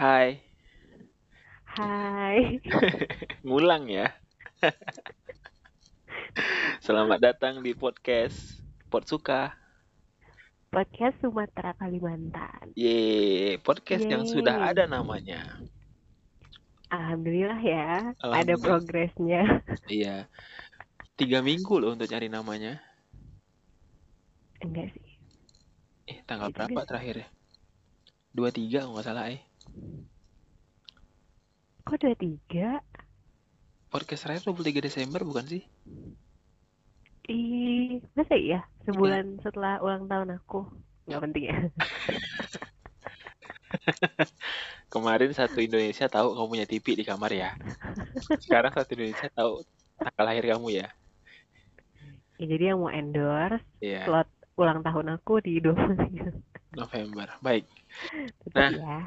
Hai, Hai, ngulang ya. Selamat datang di podcast Pot Suka. podcast Sumatera Kalimantan. Ye, podcast yang Yeay. sudah ada namanya. Alhamdulillah ya, ada Alhamdulillah. progresnya. Iya, tiga minggu loh untuk cari namanya. Enggak sih, Eh, tanggal Iya berapa terakhir ya? Dua tiga nggak salah eh. Kok dua tiga? Podcast terakhir 23 Desember bukan sih? Ih, masa iya? Sebulan setelah ulang tahun aku. Nggak penting ya. Kemarin satu Indonesia tahu kamu punya TV di kamar ya. Sekarang satu Indonesia tahu tanggal lahir kamu ya. Ya, jadi yang mau endorse Iya, slot ulang tahun aku di 20 November. Baik. Nah. ya.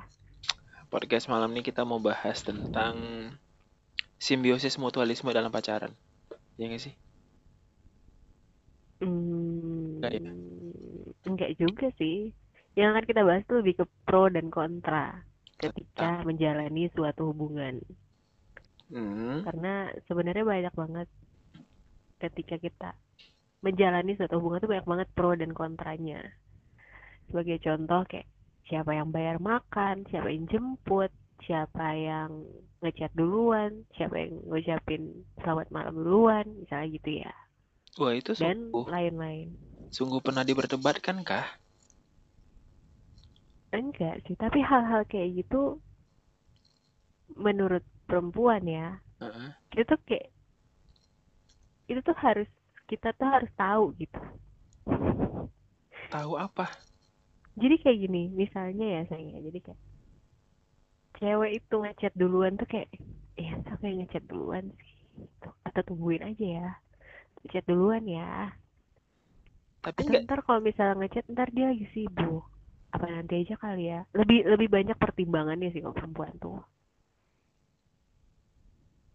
Podcast malam ini kita mau bahas tentang simbiosis mutualisme dalam pacaran. Ya nggak sih? Hmm, Enggak ya? enggak juga sih. Yang akan kita bahas tuh lebih ke pro dan kontra ketika menjalani suatu hubungan. Hmm, Karena sebenarnya banyak banget ketika kita menjalani suatu hubungan tuh banyak banget pro dan kontranya. Sebagai contoh kayak siapa yang bayar makan, siapa yang jemput, siapa yang ngechat duluan, siapa yang ngucapin selamat malam duluan, misalnya gitu ya. wah itu Dan sungguh, lain-lain. sungguh pernah diperdebatkan kah? Enggak sih, tapi hal-hal kayak gitu menurut perempuan ya, Heeh. itu tuh kayak itu tuh harus kita tuh harus tahu gitu. Tahu apa? Jadi kayak gini, misalnya ya sayang, jadi kayak cewek itu ngechat duluan tuh kayak, eh siapa yang ngechat duluan sih? Gitu. Atau tungguin aja ya, ngechat duluan ya. Tapi Atau nggak, ntar kalau misalnya ngechat ntar dia lagi sibuk. Apa nanti aja kali ya? Lebih lebih banyak pertimbangannya sih kalau perempuan tuh.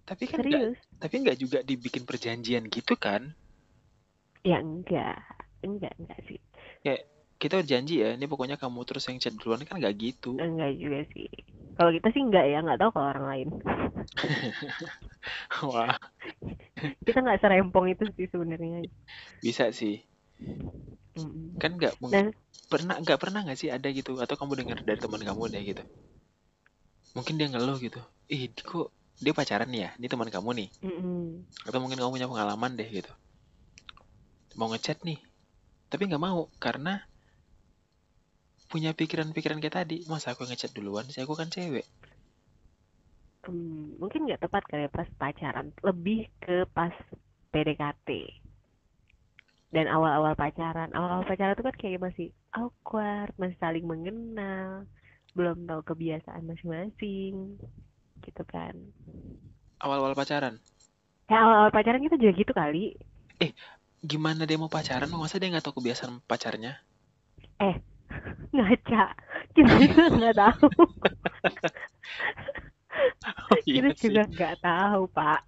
tapi kan Serius? tapi nggak juga dibikin perjanjian gitu kan? Ya enggak, enggak enggak sih. Kita berjanji ya, ini pokoknya kamu terus yang chat duluan kan nggak gitu. Enggak juga sih. Kalau kita sih enggak ya, enggak tahu kalau orang lain. Wah, Kita nggak serempong itu sih sebenarnya. bisa sih. Mm. Kan nggak mung- Dan pernah nggak pernah nggak sih ada gitu atau kamu dengar dari teman kamu deh gitu. Mungkin dia ngeluh gitu. Ih, kok dia pacaran ya? Ini teman kamu nih. mm-mm. atau mungkin kamu punya pengalaman deh gitu mau ngechat nih tapi nggak mau karena punya pikiran-pikiran kayak tadi. Masa aku ngechat duluan sih? Aku kan cewek. Hmm, mungkin nggak tepat kali ya pas pacaran, lebih ke pas PDKT dan awal-awal pacaran. Awal-awal pacaran itu kan kayak masih awkward, masih saling mengenal, belum tahu kebiasaan masing-masing, gitu kan. awal-awal pacaran? Ya awal-awal pacaran kita juga gitu kali. gimana dia mau pacaran? Masa dia nggak tahu kebiasaan pacarnya Ngaca, kita juga nggak tahu. oh, iya Kita sih. juga nggak tahu, Pak.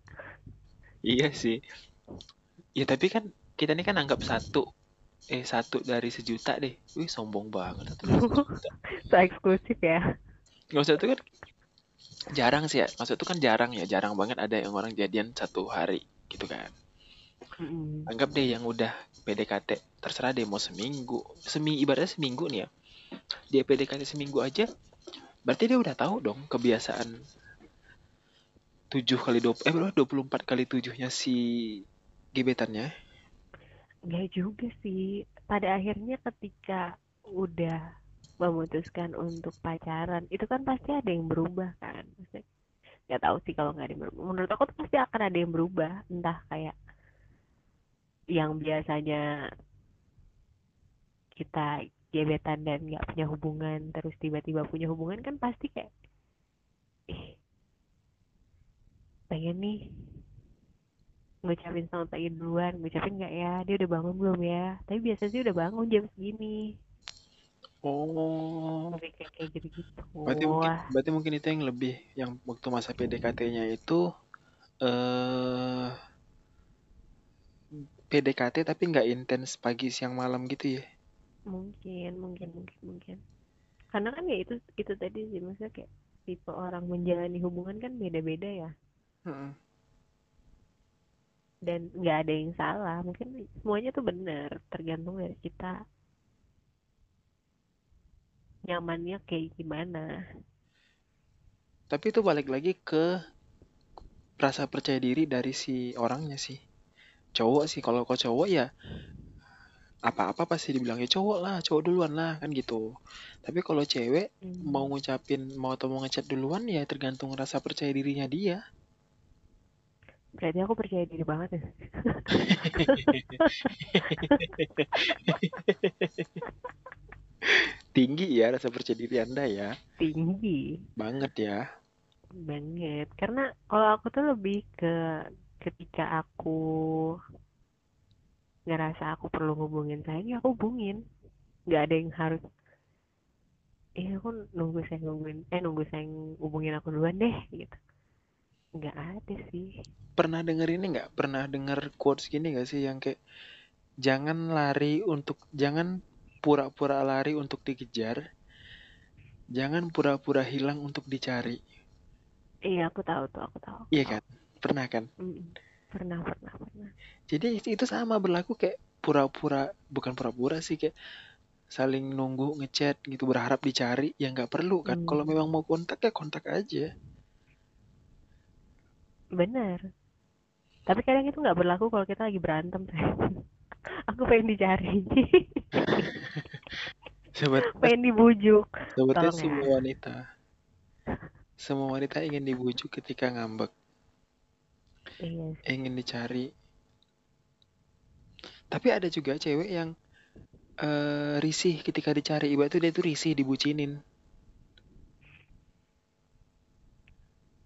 iya sih. Ya tapi kan kita ini kan anggap satu. Eh satu dari sejuta deh. Wih sombong banget. Satu dari sejuta. So eksklusif ya. nggak usah itu kan jarang sih ya. Maksud itu kan jarang ya. Jarang banget ada yang orang jadian satu hari gitu kan Anggap deh yang udah PDKT terserah deh mau seminggu semi ibaratnya seminggu nih ya dia PDKT seminggu aja berarti dia udah tahu dong kebiasaan 7 kali 20 eh berapa 24 kali 7-nya si gebetannya Nggak juga sih. Pada akhirnya ketika udah memutuskan untuk pacaran, itu kan pasti ada yang berubah kan. Maksudnya, nggak tahu sih kalau nggak ada yang berubah. Menurut aku tuh pasti akan ada yang berubah. Entah kayak yang biasanya kita gebetan dan nggak punya hubungan, terus tiba-tiba punya hubungan kan pasti kayak, ih, pengen nih ngucapin selamat pagi duluan. Ngucapin nggak ya? Dia udah bangun belum ya? Tapi biasanya sih udah bangun jam segini. Oh. Lebih kayak kayak gitu gitu berarti mungkin wah. berarti mungkin itu yang lebih yang waktu masa PDKT-nya itu eh PDKT tapi nggak intens pagi siang malam gitu ya? Mungkin mungkin mungkin mungkin. Karena kan ya itu itu tadi sih maksudnya kayak tipe orang menjalani hubungan kan beda-beda ya. Mm-mm. dan nggak ada yang salah mungkin semuanya tuh benar tergantung dari kita. Nyamannya kayak gimana. Tapi itu balik lagi ke rasa percaya diri dari si orangnya sih. Cowok sih, kalau kau cowok ya apa-apa pasti dibilang ya cowok lah, cowok duluan lah kan gitu. Tapi kalau cewek Hmm. mau ngucapin mau atau mau ngechat duluan ya tergantung rasa percaya dirinya dia. berarti aku percaya diri banget ya Tinggi ya rasa percaya diri Anda ya. tinggi Banget ya. banget karena kalau aku tuh lebih ke ketika aku ngerasa aku perlu hubungin saya ya aku hubungin nggak ada yang harus eh aku nunggu saya nungguin eh nunggu saya hubungin aku duluan deh gitu nggak ada sih Pernah denger ini nggak? Pernah denger quotes gini nggak sih yang kayak jangan lari untuk jangan pura-pura lari untuk dikejar, jangan pura-pura hilang untuk dicari. iya aku tahu tuh aku tahu Iya kan? Pernah kan? Mm, pernah pernah pernah. Jadi itu sama berlaku kayak pura-pura, bukan pura-pura sih kayak saling nunggu ngechat gitu berharap dicari ya nggak perlu kan. Kalau Hmm. memang mau kontak ya kontak aja. benar. Tapi kadang itu nggak berlaku kalau kita lagi berantem aku pengen dicari. Sebetulnya, pengen dibujuk. Sebetulnya ya. semua wanita, semua wanita ingin dibujuk ketika ngambek, iya ingin dicari. Tapi ada juga cewek yang eh, risih ketika dicari. Ibarat itu dia tuh risih dibucinin.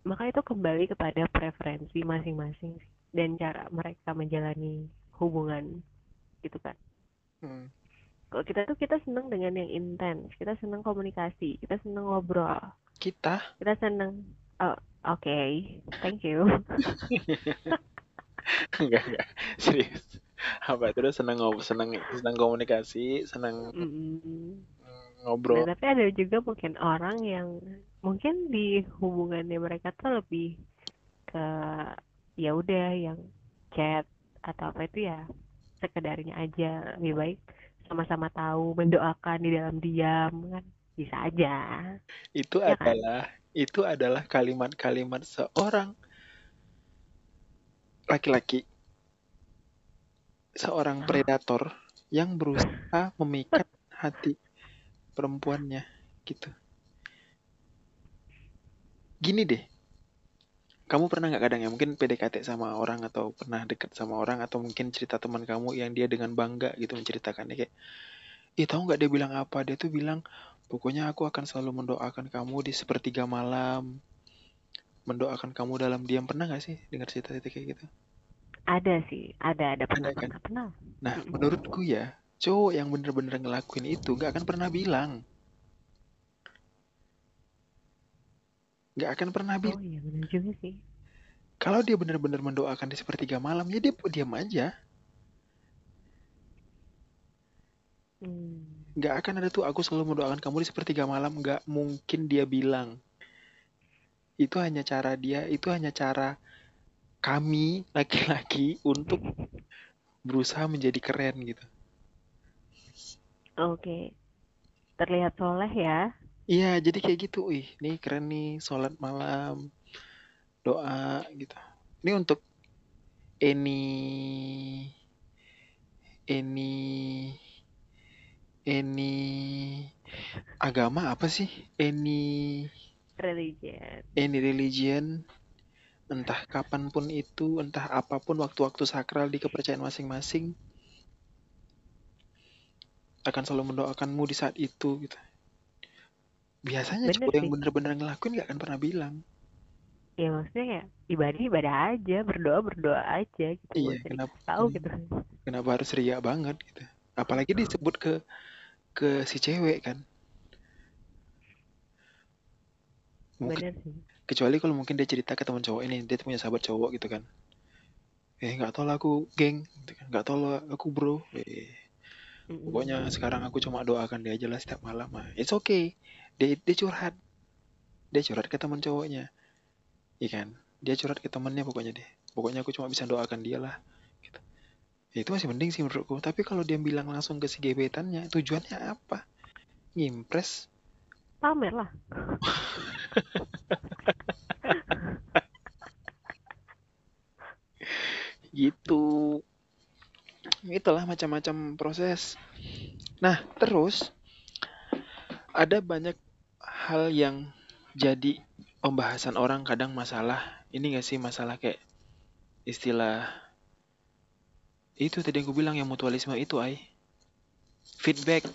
maka itu kembali kepada preferensi masing-masing dan cara mereka menjalani hubungan gitu kan Hmm. kalau kita tuh kita seneng dengan yang intens kita seneng komunikasi kita seneng ngobrol Kita kita seneng oh, oke thank you. Enggak enggak. Serius. Apa terus senang ngobrol, senang senang komunikasi, senang mm, Nah, ngobrol. tapi ada juga mungkin orang yang mungkin di hubungannya mereka tuh lebih ke ya udah yang chat atau apa itu ya sekedarnya aja. Lebih baik sama-sama tahu mendoakan di dalam diam kan. Bisa aja. Itu ya kan? adalah itu adalah kalimat-kalimat seorang laki-laki, seorang predator yang berusaha memikat hati perempuannya gitu. Gini deh, kamu pernah nggak kadang ya mungkin PDKT sama orang atau pernah deket sama orang atau mungkin cerita teman kamu yang dia dengan bangga gitu menceritakannya kayak, ih tahu nggak dia bilang apa? Dia tuh bilang, pokoknya aku akan selalu mendoakan kamu di sepertiga malam, mendoakan kamu dalam diam. Pernah nggak sih dengar cerita-cerita kayak gitu? ada sih ada ada pernah Ada kan? pernah pernah Nah, menurutku ya, cowok yang bener-bener ngelakuin itu nggak akan pernah bilang, nggak akan pernah oh bilang. iya benar juga sih Kalau dia bener-bener mendoakan di sepertiga malam, ya dia diam aja. hmm. Nggak akan ada tuh aku selalu mendoakan kamu di sepertiga malam. Nggak mungkin dia bilang. Itu hanya cara dia, itu hanya cara kami laki-laki untuk berusaha menjadi keren gitu. oke terlihat soleh ya Iya, jadi kayak gitu. Ih, nih keren nih, sholat malam, doa gitu. Ini untuk any, any, any agama apa sih? Any, religion any religion, entah kapan pun itu, entah apa pun waktu-waktu sakral di kepercayaan masing-masing, akan selalu mendoakanmu di saat itu gitu. Biasanya bener cowok yang bener-bener ngelakuin gak akan pernah bilang. ya maksudnya kayak ibadah ibadah aja berdoa berdoa aja gitu Iya, kenapa tahu hmm, gitu kenapa harus riak banget gitu. Apalagi disebut ke ke si cewek kan. Mungkin kecuali kalau mungkin dia cerita ke teman cowok ini, dia punya sahabat cowok gitu kan. Eh nggak tahu lah aku geng, gitu kan. Nggak tahu lah aku bro. Eh, pokoknya sekarang aku cuma doakan dia aja lah setiap malam. Ah, It's okay. Dia dia curhat. dia curhat ke teman cowoknya iya kan dia curhat ke temannya pokoknya deh pokoknya aku cuma bisa doakan dia lah. Ya, itu masih mending sih menurutku. Tapi kalau dia bilang langsung ke si gebetannya tujuannya apa? Ngimpress pamer lah gitu. Itulah macam-macam proses. Nah terus ada banyak hal yang jadi pembahasan orang kadang masalah. Ini gak sih masalah kayak istilah itu tadi yang gue bilang yang mutualisme itu ay feedback.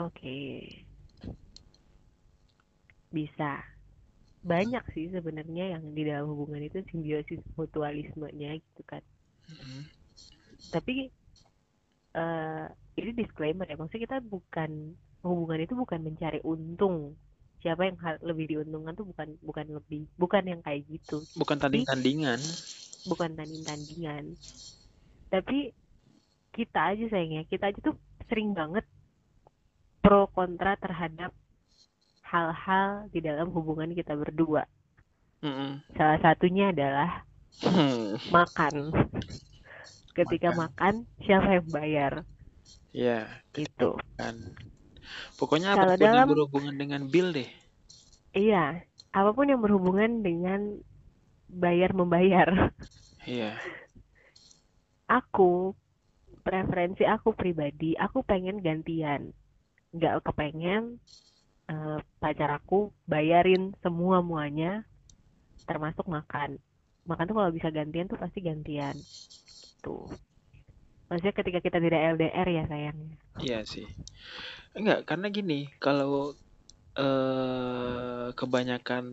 Oke. Bisa. Banyak sih sebenarnya yang di dalam hubungan itu simbiosis mutualismenya gitu kan. Mm-mm. tapi eh ini disclaimer ya maksudnya kita bukan hubungan itu bukan mencari untung. Siapa yang lebih diuntungkan tuh bukan bukan lebih bukan yang kayak gitu. Bukan Tapi- tanding-tandingan. Bukan tanding-tandingan tapi kita aja sayangnya kita aja tuh sering banget pro kontra terhadap hal-hal di dalam hubungan kita berdua. Mm-mm. salah satunya adalah Hmm, makan. Ketika makan. siapa yang bayar? Ya gitu. kan pokoknya Kalau apa pun yang dalam- berhubungan dengan bill deh. Iya apa pun yang berhubungan dengan bayar membayar iya aku preferensi aku pribadi aku pengen gantian nggak kepengen eh, pacar aku bayarin semua muanya termasuk makan makan tuh kalau bisa gantian tuh pasti gantian tuh maksudnya ketika kita tidak LDR ya sayangnya Iya sih. Enggak, karena gini, kalau eh kebanyakan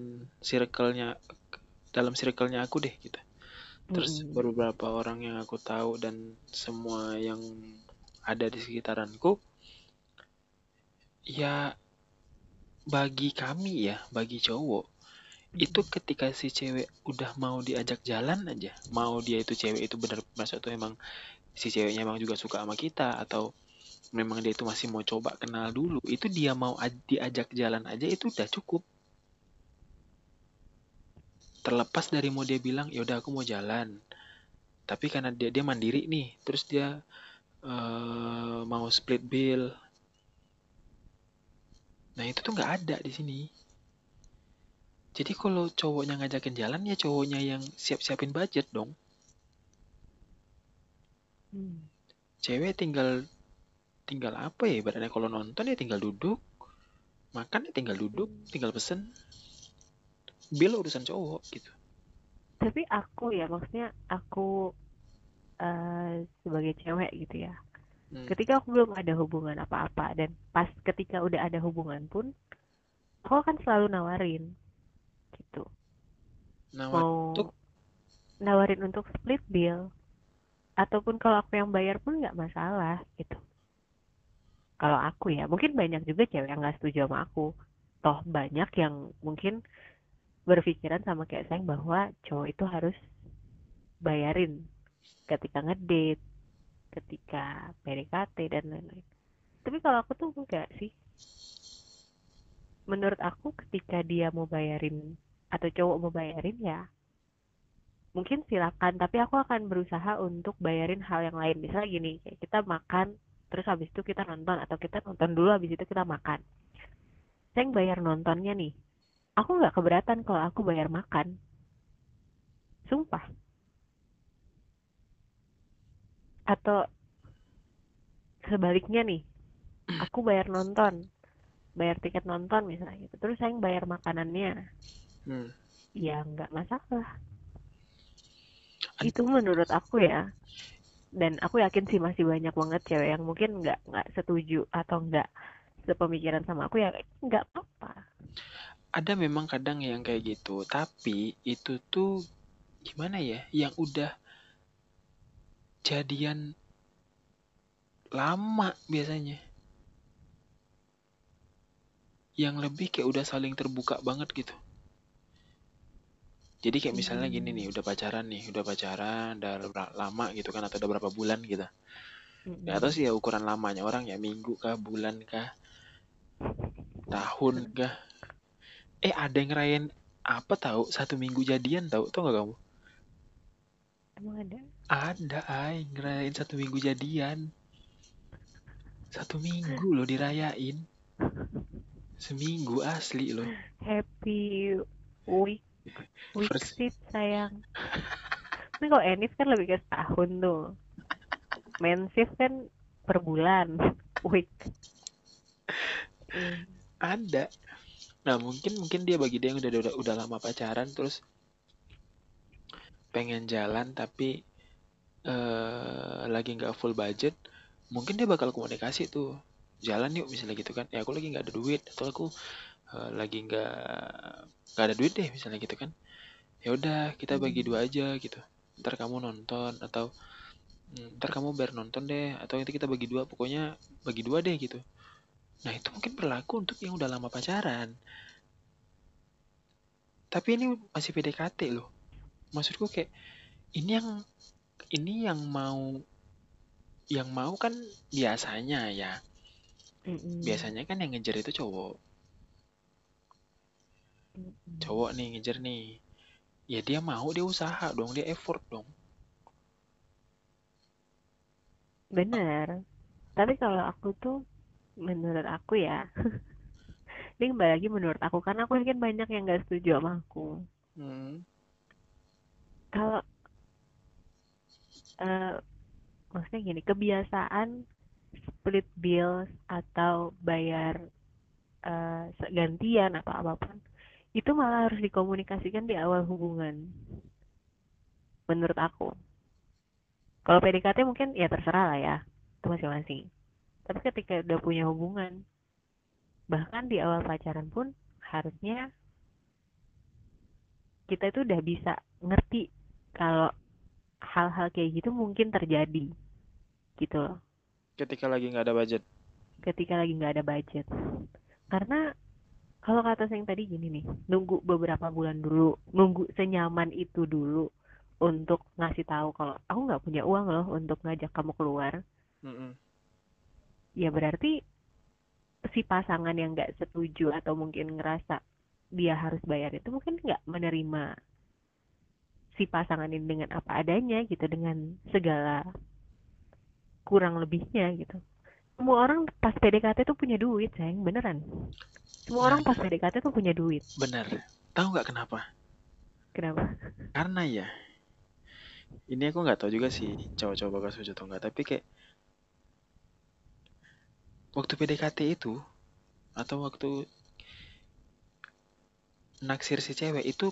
circle-nya dalam circle-nya aku deh gitu. Terus Mm-mm. beberapa orang yang aku tahu dan semua yang ada di sekitaranku ya bagi kami ya, bagi cowok itu ketika si cewek udah mau diajak jalan aja, mau dia itu cewek itu benar maksud tuh emang si ceweknya emang juga suka sama kita atau memang dia itu masih mau coba kenal dulu, itu dia mau aj- diajak jalan aja itu udah cukup. Terlepas dari mau dia bilang ya udah aku mau jalan, tapi karena dia dia mandiri nih, terus dia eh, mau split bill, nah itu tuh nggak ada di sini. Jadi kalau cowoknya ngajakin jalan ya cowoknya yang siap-siapin budget dong. Hmm. Cewek tinggal tinggal apa ya ibaratnya kalau nonton ya tinggal duduk, makan ya tinggal duduk, tinggal pesen. Bill urusan cowok gitu. tapi aku ya maksudnya aku eh, sebagai cewek gitu ya. Hmm. ketika aku belum ada hubungan apa-apa dan pas ketika udah ada hubungan pun aku akan selalu nawarin gitu. Nah, mau untuk- nawarin untuk split bill ataupun kalau aku yang bayar pun nggak masalah gitu. Kalau aku ya mungkin banyak juga cewek yang nggak setuju sama aku. Toh banyak yang mungkin berpikiran sama kayak saya bahwa cowok itu harus bayarin ketika ngedate ketika PDKT dan lain-lain. Tapi kalau aku tuh enggak sih. Menurut aku ketika dia mau bayarin atau cowok mau bayarin ya mungkin silakan tapi aku akan berusaha untuk bayarin hal yang lain. Misalnya gini kayak kita makan terus habis itu kita nonton atau kita nonton dulu habis itu kita makan. Saya bayar nontonnya nih aku nggak keberatan kalau aku bayar makan. Sumpah. Atau sebaliknya nih aku bayar nonton bayar tiket nonton misalnya gitu terus saya bayar makanannya. Hmm. ya nggak masalah. Itu menurut aku ya. Dan aku yakin sih masih banyak banget cewek yang mungkin nggak nggak setuju atau nggak sepemikiran sama aku ya nggak apa-apa ada memang kadang yang kayak gitu, tapi itu tuh gimana ya, yang udah jadian lama biasanya. Yang lebih kayak udah saling terbuka banget gitu. Jadi kayak misalnya gini nih, udah pacaran nih, udah pacaran, udah lama gitu kan, atau udah berapa bulan gitu. Mm-mm. Gak tahu sih ya ukuran lamanya orang ya, minggu kah, bulan kah, tahun kah. Eh ada yang ngerayain apa tahu satu minggu jadian tahu tau gak kamu? Emang ada? Ada ay ngerayain satu minggu jadian. Satu minggu loh dirayain. Seminggu asli loh. Happy week week First- sip sayang. Ini kalau Enif kan lebih ke setahun tuh. Mensif kan per bulan week. Ada nah mungkin mungkin dia bagi dia yang udah udah, udah lama pacaran terus pengen jalan tapi eh lagi nggak full budget mungkin dia bakal komunikasi tuh. Jalan yuk misalnya gitu kan. Ya aku lagi nggak ada duit atau aku eh, lagi nggak nggak ada duit deh misalnya gitu kan. Ya udah kita bagi dua aja gitu. Ntar kamu nonton atau "Hmm, ntar kamu bayar nonton deh atau nanti kita bagi dua pokoknya bagi dua deh gitu nah itu mungkin berlaku untuk yang udah lama pacaran tapi ini masih PDKT loh maksudku kayak ini yang ini yang mau yang mau kan biasanya ya Mm-mm. biasanya kan yang ngejar itu cowok Mm-mm. cowok nih ngejar nih ya dia mau dia usaha dong dia effort dong Bener. Tapi kalau aku tuh, menurut aku ya, ini kembali lagi menurut aku, karena aku yakin banyak yang gak setuju sama aku. hmm. Kalau, eh, maksudnya gini, kebiasaan split bills atau bayar eh, gantian atau apa pun, itu malah harus dikomunikasikan di awal hubungan. Menurut aku. Kalau PDKT mungkin ya terserah lah ya, itu masing-masing. Tapi ketika udah punya hubungan, bahkan di awal pacaran pun harusnya kita itu udah bisa ngerti kalau hal-hal kayak gitu mungkin terjadi gitu loh. Ketika lagi nggak ada budget. Ketika lagi nggak ada budget. Karena kalau kata saya yang tadi gini nih nunggu beberapa bulan dulu nunggu senyaman itu dulu untuk ngasih tahu kalau aku nggak punya uang loh untuk ngajak kamu keluar. Mm-mm. Ya berarti si pasangan yang nggak setuju atau mungkin ngerasa dia harus bayar itu mungkin nggak menerima si pasangan ini dengan apa adanya gitu dengan segala kurang lebihnya gitu. Semua orang pas PDKT tuh punya duit sayang beneran. Semua orang pas PDKT tuh punya duit. Bener. Tahu nggak kenapa? Kenapa? Karena ya ini aku nggak tahu juga sih cowok-cowok bakal setuju atau nggak tapi kayak waktu PDKT itu atau waktu naksir si cewek itu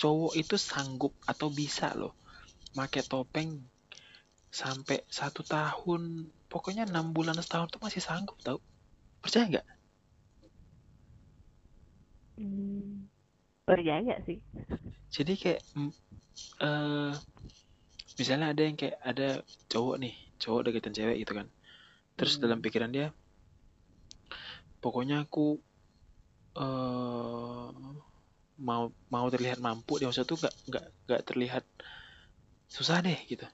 cowok itu sanggup atau bisa loh make topeng sampai satu tahun. Pokoknya enam bulan setahun tuh masih sanggup tau. Percaya nggak? Hmm, percaya sih. Jadi kayak eh misalnya ada yang kayak ada cowok nih cowok deketin cewek gitu kan. Terus Hmm. dalam pikiran dia pokoknya aku eh mau mau terlihat mampu dia maksudnya tuh nggak nggak nggak terlihat susah deh gitu.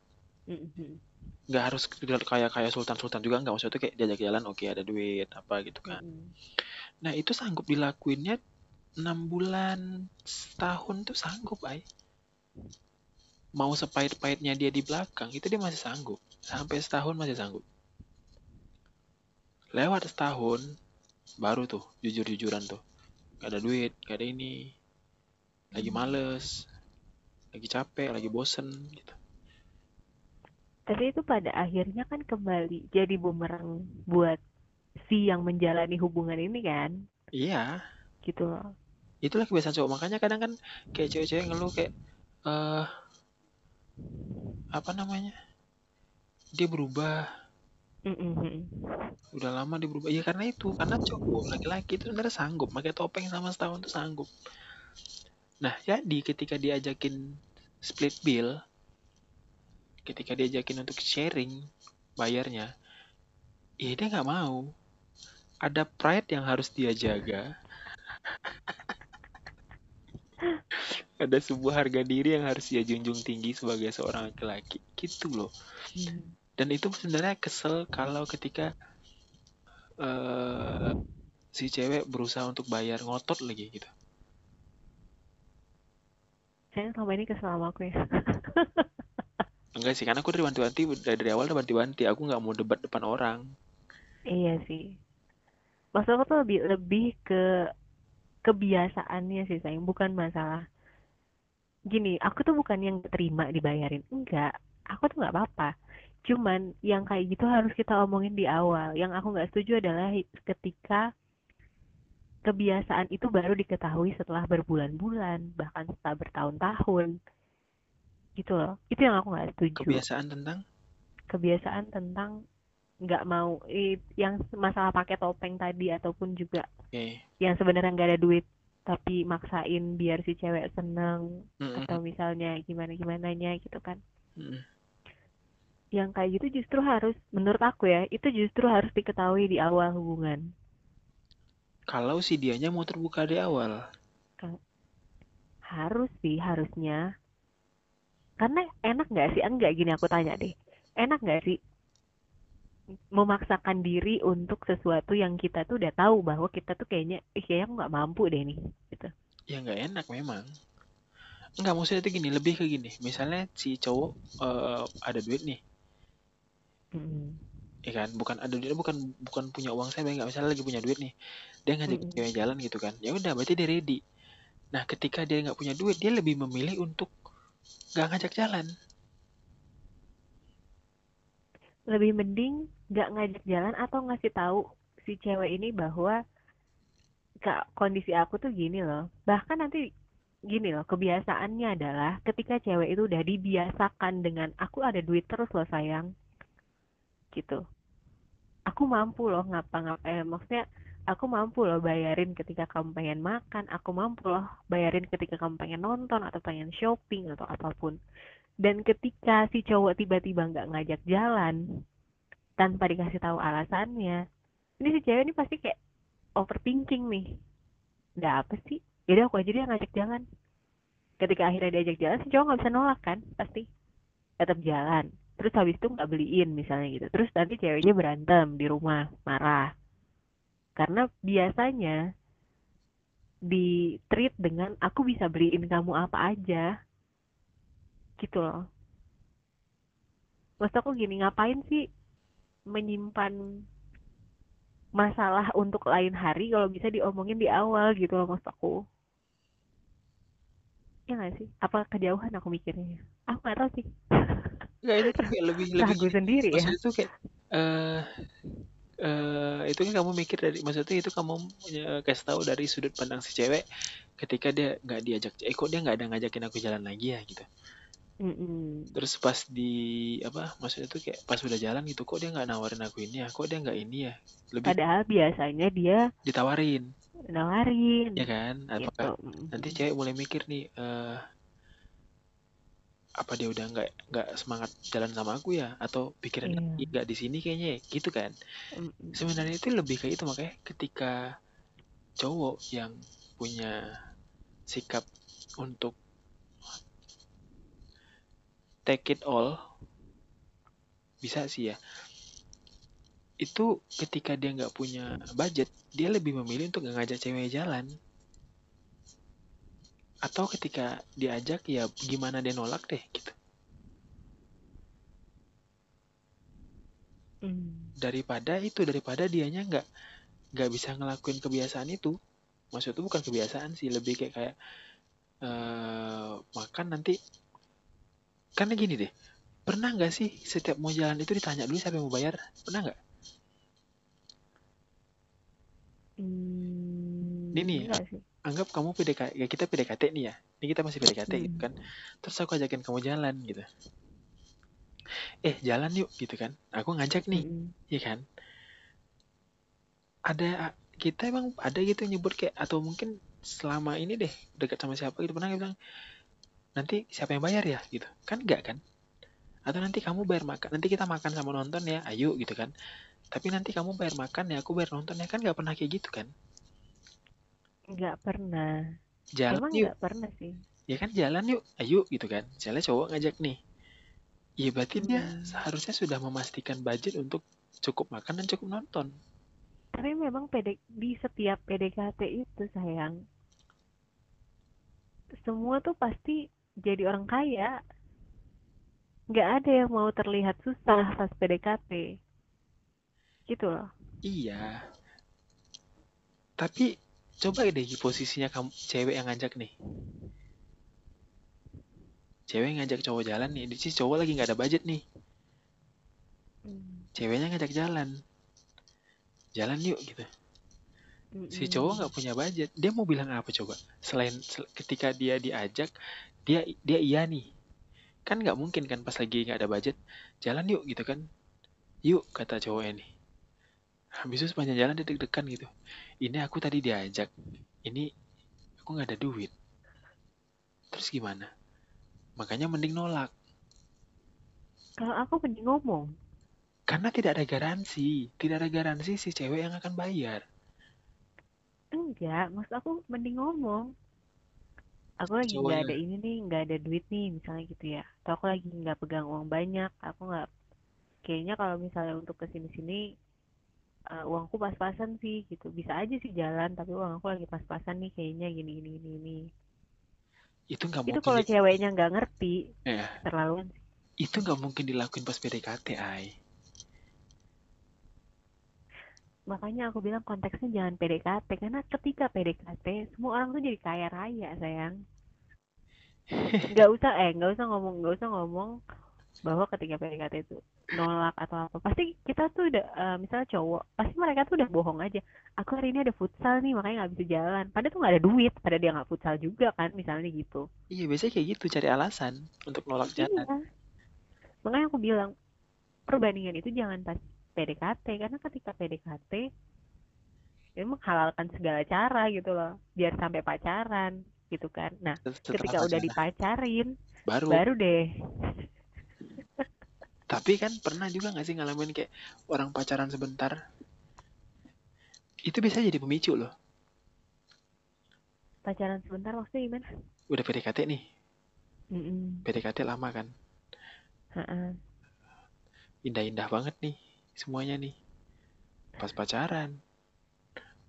Nggak harus kayak kayak sultan sultan juga nggak. Maksudnya tuh kayak diajak jalan oke ada duit apa gitu kan. Nah itu sanggup dilakuinnya enam bulan setahun tuh sanggup ay. Mau sepahit-pahitnya dia di belakang itu dia masih sanggup. Sampai setahun masih sanggup. Lewat setahun baru tuh jujur-jujuran tuh. Gak ada duit gak ada ini. Lagi males lagi capek lagi bosen gitu. Tapi itu pada akhirnya kan kembali jadi bumerang buat si yang menjalani hubungan ini kan, iya. Gitu loh. itulah kebiasaan cowok. Makanya kadang kan kayak cewek-cewek ngeluh kayak eh apa namanya? Dia berubah Mhm. udah lama dia berubah. Ya karena itu karena cowok laki-laki itu sebenarnya sanggup. Pakai topeng sama setahun tuh sanggup. Nah jadi ketika diajakin split bill ketika diajakin untuk sharing bayarnya ya dia nggak mau. Ada pride yang harus dia jaga. Ada sebuah harga diri yang harus dia junjung tinggi sebagai seorang laki-laki. Gitu loh. Hmm. Dan itu sebenarnya kesel kalau ketika eh si cewek berusaha untuk bayar ngotot lagi gitu Sayang selama ini kesel sama aku ya. Enggak sih, karena aku dari wanti-wanti dari, awal udah wanti-wanti. Aku nggak mau debat depan orang. Iya sih. Maksud aku tuh lebih lebih ke kebiasaannya sih sayang, bukan masalah. Gini, aku tuh bukan yang terima dibayarin. Enggak, aku tuh nggak apa-apa. Cuman yang kayak gitu harus kita omongin di awal. Yang aku nggak setuju adalah ketika kebiasaan itu baru diketahui setelah berbulan-bulan, bahkan setelah bertahun-tahun. Gitu loh. Itu yang aku nggak setuju. Kebiasaan tentang Kebiasaan tentang nggak mau yang masalah pakai topeng tadi ataupun juga Oke. yang sebenarnya nggak ada duit tapi maksain biar si cewek seneng Mm-mm. atau misalnya gimana gimana gitu kan Mm-mm. Yang kayak gitu justru harus menurut aku ya itu justru harus diketahui di awal hubungan Kalau si dianya mau terbuka di awal. harus sih harusnya karena enak nggak sih enggak gini aku tanya deh enak nggak sih memaksakan diri untuk sesuatu yang kita tuh udah tahu bahwa kita tuh kayaknya eh kayaknya aku nggak mampu deh nih gitu Ya nggak enak memang. Enggak, maksudnya itu gini, lebih ke gini. Misalnya si cowok eh, ada duit nih, Mm-mm. ya kan? Bukan ada duit, bukan bukan punya uang saya, nggak misalnya lagi punya duit nih. Dia ngajak Mm-mm. cewek jalan gitu kan. Ya udah, berarti dia ready. Nah, ketika dia nggak punya duit, dia lebih memilih untuk nggak ngajak jalan. lebih mending nggak ngajak jalan atau ngasih tahu si cewek ini bahwa kak kondisi aku tuh gini loh bahkan nanti gini loh kebiasaannya adalah ketika cewek itu udah dibiasakan dengan aku ada duit terus loh sayang gitu. Aku mampu loh ngapa-ngapa eh, maksudnya aku mampu loh bayarin ketika kamu pengen makan aku mampu loh bayarin ketika kamu pengen nonton atau pengen shopping atau apa pun. Dan ketika si cowok tiba-tiba nggak ngajak jalan tanpa dikasih tahu alasannya ini si cewek ini pasti kayak overthinking nih. Nggak apa sih? Jadi aku aja dia ngajak jalan. Ketika akhirnya diajak jalan si cowok nggak bisa nolak kan pasti. Tetap jalan terus habis itu nggak beliin misalnya gitu. Terus nanti ceweknya berantem di rumah marah. Karena biasanya di treat dengan aku bisa beliin kamu apa aja. Gitu loh. Maksud aku gini ngapain sih menyimpan masalah untuk lain hari kalau bisa diomongin di awal gitu loh maksud aku? Ya nggak sih? Apa kejauhan aku mikirnya? Aku nggak tahu sih Enggak, itu tuh kayak lebih lebih ragu sendiri ya? maksudnya tuh kayak eh eh itu kan kamu mikir dari maksudnya itu kamu eh, kasih tahu dari sudut pandang si cewek ketika dia nggak diajak eh kok dia nggak ada ngajakin aku jalan lagi ya gitu. Mm-mm. terus pas di apa maksudnya tuh kayak pas udah jalan gitu kok dia nggak nawarin aku ini ya kok dia nggak ini ya? Lebih padahal biasanya dia ditawarin. nawarin. Ya kan? Gitu. apakah Mm. nanti cewek mulai mikir nih eh apa dia udah nggak nggak semangat jalan sama aku ya? Atau pikiran Iya. "Ih, nggak di sini kayaknya ya?" gitu kan? Sebenarnya itu lebih kayak itu makanya ketika cowok yang punya sikap untuk take it all bisa sih ya. Itu ketika dia nggak punya budget dia lebih memilih untuk nggak ngajak cewek jalan atau ketika diajak ya gimana dia nolak deh gitu. Mm. daripada itu daripada dianya nggak nggak bisa ngelakuin kebiasaan itu. Maksud itu bukan kebiasaan sih lebih kayak kayak eh makan nanti. Karena gini deh pernah nggak sih setiap mau jalan itu ditanya dulu siapa yang mau bayar? Pernah nggak? Hmm, Ini nih. Anggap kamu PDKT ya kita PDKT nih ya. Ini kita masih PDKT gitu Hmm. kan. Terus aku ajakin kamu jalan gitu. Eh jalan yuk gitu kan. Aku ngajak nih Mm-mm. Iya kan? Ada kita emang ada gitu yang nyebut kayak atau mungkin selama ini deh dekat sama siapa gitu pernah bilang nanti siapa yang bayar ya? gitu. Kan enggak kan? Atau nanti kamu bayar makan nanti kita makan sama nonton ya ayo gitu kan. Tapi nanti kamu bayar makan ya aku bayar nonton ya. Kan nggak pernah kayak gitu kan Nggak pernah. jalan Emang yuk. nggak pernah sih. ya kan jalan yuk. Ayo gitu kan. Misalnya cowok ngajak nih. Iya berarti dia Hmm. seharusnya sudah memastikan budget untuk cukup makan dan cukup nonton. Tapi memang PD, di setiap PDKT itu sayang, semua tuh pasti jadi orang kaya. Nggak ada yang mau terlihat susah pas PDKT gitu loh. Iya. Tapi coba deh posisinya kamu cewek yang ngajak nih. Cewek yang ngajak cowok jalan nih, di sini cowok lagi nggak ada budget nih. Hmm. Ceweknya ngajak jalan. Jalan yuk gitu. Si Mm-mm. cowok nggak punya budget. Dia mau bilang apa coba? Selain sel- ketika dia diajak, dia dia iya nih. Kan nggak mungkin kan pas lagi nggak ada budget, jalan yuk gitu kan. Yuk kata cowoknya nih. Habis itu sepanjang jalan dia deg-degan gitu. Ini aku tadi diajak. Ini aku nggak ada duit. Terus gimana? Makanya mending nolak. kalau aku mending ngomong Karena tidak ada garansi. Tidak ada garansi si cewek yang akan bayar. enggak maksud aku mending ngomong aku lagi nggak ada ini nih nggak ada duit nih misalnya gitu ya atau aku lagi nggak pegang uang banyak aku nggak kayaknya kalau misalnya untuk ke sini-sini eh, uangku pas-pasan sih gitu bisa aja sih jalan tapi uang aku lagi pas-pasan nih kayaknya gini gini gini, gini. Itu nggak itu mungkin. kalau di- ceweknya nggak ngerti Ya, terlaluan sih itu nggak mungkin dilakuin pas PDKT, ay. makanya aku bilang konteksnya jangan PDKT karena ketika PDKT semua orang tuh jadi kaya raya sayang nggak usah eh nggak usah ngomong nggak usah ngomong bahwa ketika PDKT itu nolak atau apa. Pasti kita tuh udah eh, misalnya cowok pasti mereka tuh udah bohong aja. Aku hari ini ada futsal nih makanya nggak bisa jalan. Padahal tuh nggak ada duit pada dia nggak futsal juga kan misalnya gitu. Iya, biasanya kayak gitu, cari alasan untuk nolak jalan. iya makanya aku bilang perbandingan itu jangan pas PDKT karena ketika PDKT ya menghalalkan segala cara gitu loh biar sampai pacaran gitu kan. Nah Setelah ketika udah pacaran, dipacarin baru. baru deh Tapi kan pernah juga nggak sih ngalamin kayak orang pacaran sebentar? Itu bisa jadi pemicu loh. pacaran sebentar maksudnya gimana Udah PDKT nih, Mm-mm. PDKT lama kan. Indah-indah banget nih semuanya nih. Pas pacaran.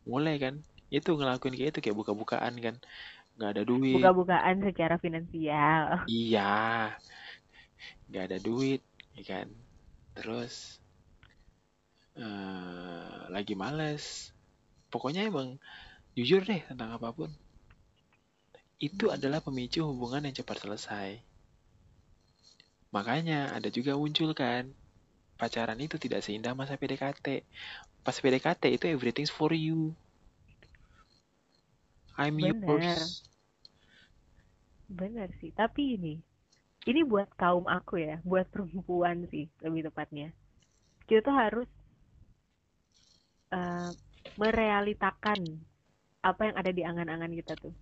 Mulai kan. Itu ngelakuin kayak itu kayak buka-bukaan kan. Nggak ada duit. buka-bukaan secara finansial Iya. Nggak ada duit, ya kan. Terus eh lagi males. Pokoknya emang jujur deh tentang apa pun. Itu adalah pemicu hubungan yang cepat selesai. Makanya ada juga muncul kan pacaran itu tidak seindah masa PDKT. Pas PDKT itu everything's for you. I'm Bener. yours. bener sih tapi ini ini buat kaum aku ya buat perempuan sih lebih tepatnya. Kita tuh harus eh, merealitakan apa yang ada di angan-angan kita tuh.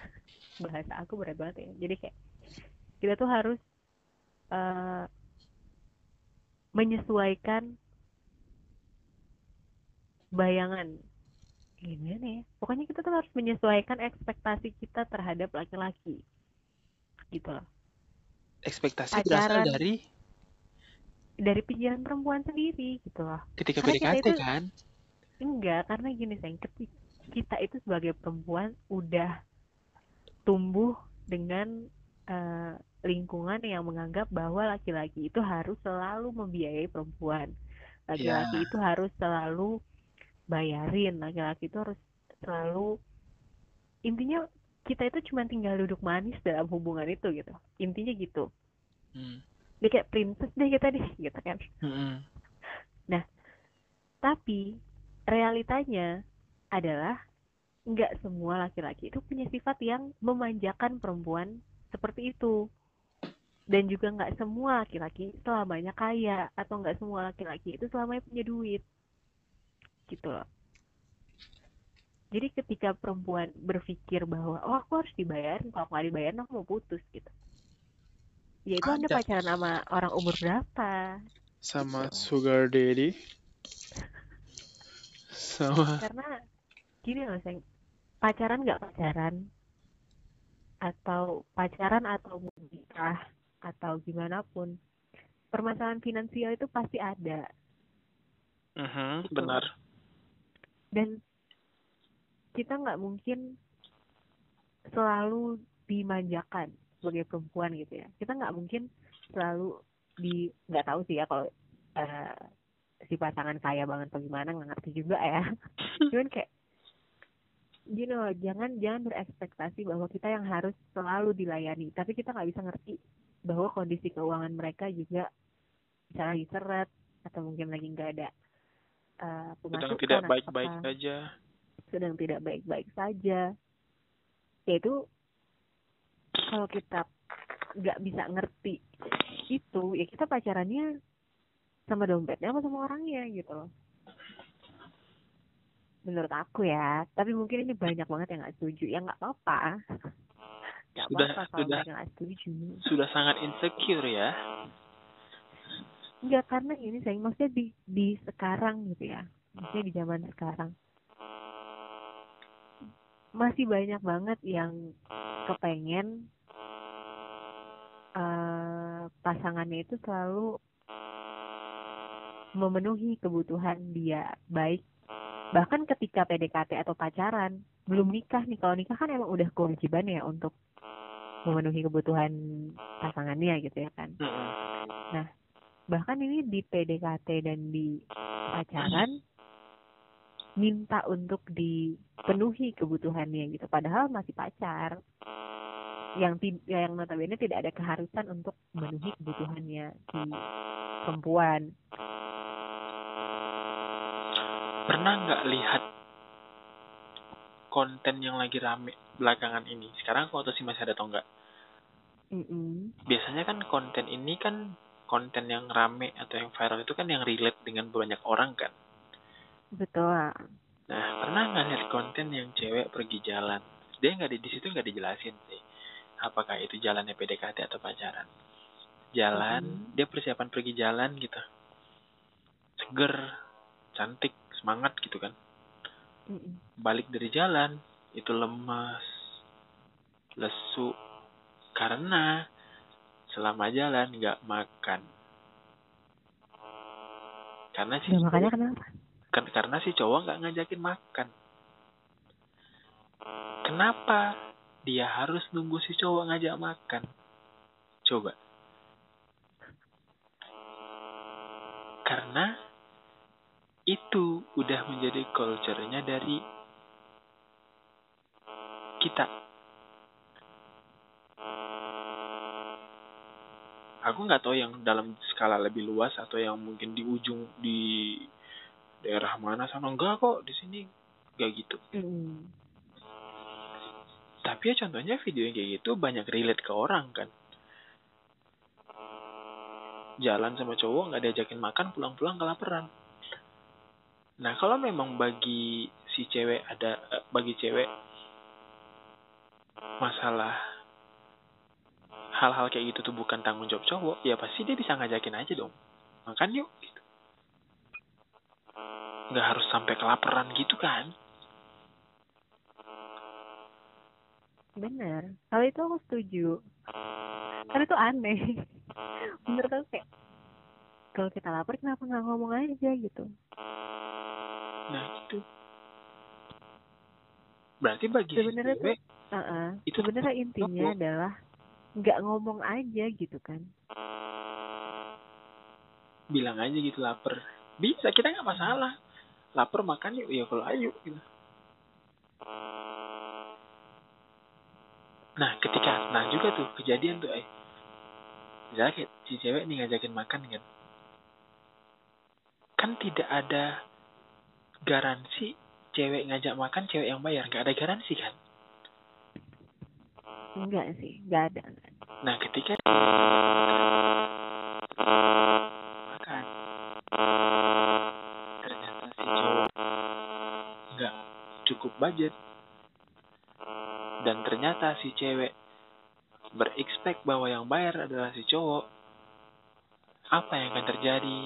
Bahasa aku berat banget ya. Jadi kayak kita tuh harus eh, menyesuaikan bayangan. Gimana ya? Pokoknya kita tuh harus menyesuaikan ekspektasi kita terhadap laki-laki. Gitu loh Ekspektasi berasal Pacaran. dari dari pikiran perempuan sendiri gitu loh ketika Karena kita PDKT itu- kan. enggak karena gini sayang ketika kita itu sebagai perempuan udah tumbuh dengan eh, lingkungan yang menganggap bahwa laki-laki itu harus selalu membiayai perempuan laki-laki Ya. itu harus selalu bayarin laki-laki itu harus selalu intinya kita itu cuma tinggal duduk manis dalam hubungan itu gitu intinya gitu Hmm. dia kayak princess deh kita deh gitu kan Mm-mm. Tapi realitanya adalah nggak semua laki-laki itu punya sifat yang memanjakan perempuan seperti itu. Dan juga nggak semua laki-laki selamanya kaya atau nggak semua laki-laki itu selamanya punya duit. Gitu loh. Jadi ketika perempuan berpikir bahwa oh aku harus dibayarin, kalau nggak dibayarin aku mau putus gitu. Ya itu Anda Ada. pacaran sama orang umur berapa? Sama Gitu. sugar daddy. Sama karena gini loh sayang pacaran nggak pacaran atau pacaran atau mau nikah atau gimana pun permasalahan finansial itu pasti ada Mhm, Gitu. benar. dan kita nggak mungkin selalu dimanjakan sebagai perempuan gitu ya. Kita nggak mungkin selalu di nggak tahu sih ya kalau eh, si pasangan kaya banget atau gimana nggak ngerti juga ya. Cuman kayak you know jangan jangan berekspektasi bahwa kita yang harus selalu dilayani. Tapi kita nggak bisa ngerti bahwa kondisi keuangan mereka juga bisa lagi seret atau mungkin lagi nggak ada uh, sedang pemasukan tidak baik-baik apa. saja sedang tidak baik-baik saja. Yaitu kalau kita nggak bisa ngerti itu ya kita pacarannya sama dompetnya apa sama orangnya gitu loh. Menurut aku ya. Tapi mungkin ini banyak banget yang nggak setuju. Ya nggak apa-apa. Sudah- sudah. nggak setuju. sudah sangat insecure ya. Enggak karena ini saya maksudnya di di sekarang gitu ya. Maksudnya di zaman sekarang masih banyak banget yang kepengen eh pasangannya itu selalu memenuhi kebutuhan dia baik. Bahkan ketika PDKT atau pacaran belum nikah nih. Kalau nikah kan emang udah kewajiban ya untuk memenuhi kebutuhan pasangannya gitu ya kan. Mm-mm. bahkan ini di PDKT dan di pacaran minta untuk dipenuhi kebutuhannya gitu. Padahal masih pacar. Yang yang notabene tidak ada keharusan untuk memenuhi kebutuhannya si perempuan. Pernah nggak lihat konten yang lagi rame belakangan ini? Sekarang aku tahu sih masih ada atau enggak Mm-mm. biasanya kan konten ini kan konten yang rame atau yang viral itu kan yang relate dengan banyak orang kan betul nah pernah nggak lihat konten yang cewek pergi jalan? Dia nggak di di situ nggak dijelasin sih apakah itu jalannya PDKT atau pacaran. Jalan Mhm. dia persiapan pergi jalan gitu. Seger cantik semangat gitu kan. Mm-mm. balik dari jalan itu lemas lesu. Karena selama jalan nggak makan. Karena si Ya, makanya kenapa kan karena si cowok nggak ngajakin makan. Kenapa dia harus nunggu si cowok ngajak makan? Coba. Karena itu udah menjadi culture-nya dari kita. Aku nggak tahu yang dalam skala lebih luas atau yang mungkin di ujung di daerah mana sana? Enggak kok di sini. Nggak gitu. Mm-mm. tapi ya contohnya video yang kayak gitu banyak relate ke orang kan. Jalan sama cowok nggak diajakin makan pulang-pulang kelaparan nah kalau memang bagi si cewek ada eh, bagi cewek masalah hal-hal kayak gitu tuh bukan tanggung jawab cowok ya pasti dia bisa ngajakin aja dong. Makan yuk gitu. Nggak harus sampai kelaparan gitu kan? Benar kalau itu aku setuju. Karena itu aneh. Menurut aku kayak kalau kita lapar kenapa nggak ngomong aja gitu? Nah itu berarti bagi si Sebenarnya tuh- cewek Heeh. Itu sebenarnya intinya Ngomong. adalah nggak ngomong aja gitu kan. Bilang aja gitu lapar. Bisa kita nggak masalah lapar makan yuk ya kalau ayo gitu. Nah ketika nah juga tuh kejadian tuh eh. Misalnya si cewek nih ngajakin makan kan. Kan tidak ada garansi cewek ngajak makan cewek yang bayar. Nggak ada garansi kan? Enggak sih nggak ada. Nah, ketika makan, ternyata si cowok nggak cukup budget, dan ternyata si cewek berekspek bahwa yang bayar adalah si cowok, apa yang akan terjadi?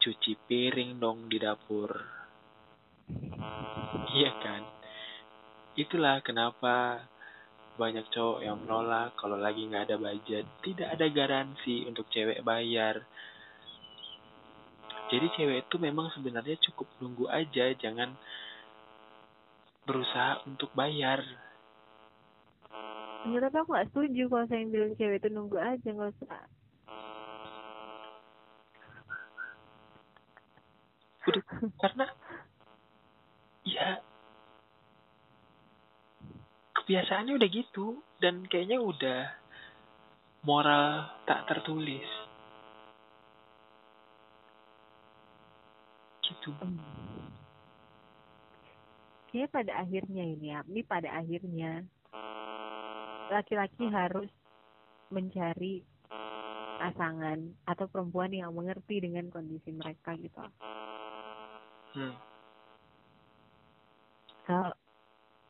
Cuci piring dong di dapur. Iya kan? Itulah kenapa banyak cowok yang menolak kalau lagi nggak ada budget tidak ada garansi untuk cewek bayar jadi cewek itu memang sebenarnya cukup nunggu aja jangan berusaha untuk bayar. Ya tapi aku gak setuju kalau saya yang bilang cewek itu nunggu aja nggak usah. Udah karena ya kebiasaannya udah gitu dan kayaknya udah moral tak tertulis. Gitu Kayaknya pada akhirnya ini ya, ini pada akhirnya laki-laki harus mencari pasangan atau perempuan yang mengerti dengan kondisi mereka gitu. hmm. Kalau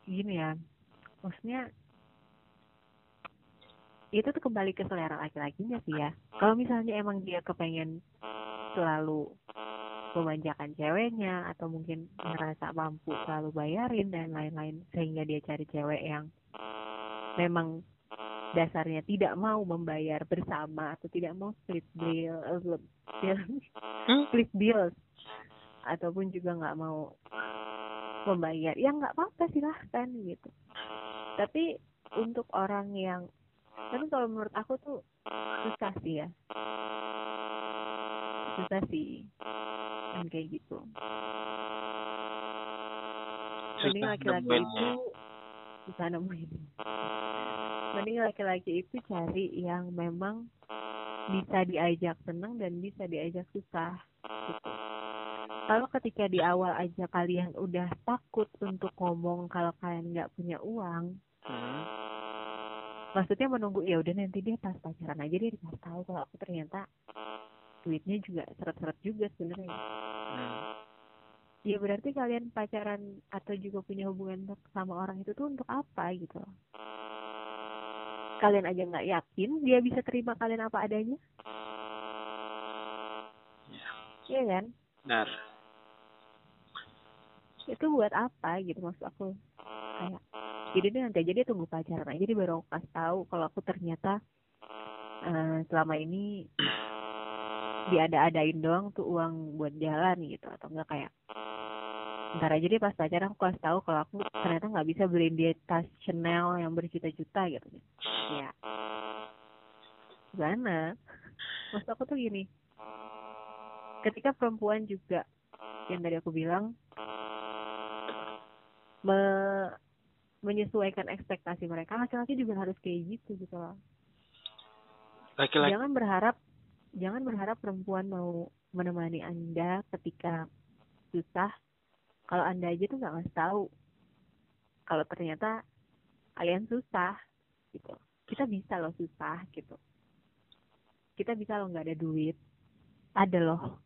gini ya, maksudnya itu tuh kembali ke selera laki-lakinya sih ya. Kalau misalnya emang dia kepengen selalu memanjakan ceweknya atau mungkin merasa mampu selalu bayarin dan lain-lain sehingga dia cari cewek yang memang dasarnya tidak mau membayar bersama atau tidak mau split bill eh, bill split bills ataupun juga nggak mau membayar ya nggak apa-apa silahkan gitu. Tapi untuk orang yang tapi kalau menurut aku tuh susah sih ya. Susah sih kan kayak gitu mending laki-laki nemuinnya. itu susah nemuin mending laki-laki itu cari yang memang bisa diajak senang dan bisa diajak susah gitu. Kalau ketika di awal aja kalian udah takut untuk ngomong kalau kalian nggak punya uang, Hmm. maksudnya menunggu ya udah nanti dia pas pacaran aja dia dikasih tahu kalau aku ternyata duitnya juga seret-seret juga sebenarnya. Hmm. Ya berarti kalian pacaran atau juga punya hubungan sama orang itu tuh untuk apa gitu. Kalian aja nggak yakin dia bisa terima kalian apa adanya, Ya, iya kan? benar. Itu buat apa gitu maksud aku kayak jadi dia nanti aja dia tunggu pacaran aja dia baru aku kasih tahu kalau aku ternyata eh, selama ini diada-adain doang tuh uang buat jalan gitu atau enggak kayak ntar aja dia pas pacaran aku kasih tahu kalau aku ternyata nggak bisa beliin dia tas Chanel yang berjuta-juta gitu. Ya. Gimana? Maksud aku tuh gini. Ketika perempuan juga yang tadi aku bilang me- menyesuaikan ekspektasi mereka laki-laki juga harus kayak gitu gitu loh. Laki-laki jangan berharap jangan berharap perempuan mau menemani anda ketika susah. Kalau anda aja tuh nggak ngasih tahu kalau ternyata kalian susah gitu. Kita bisa loh susah gitu. Kita bisa loh nggak ada duit. Ada loh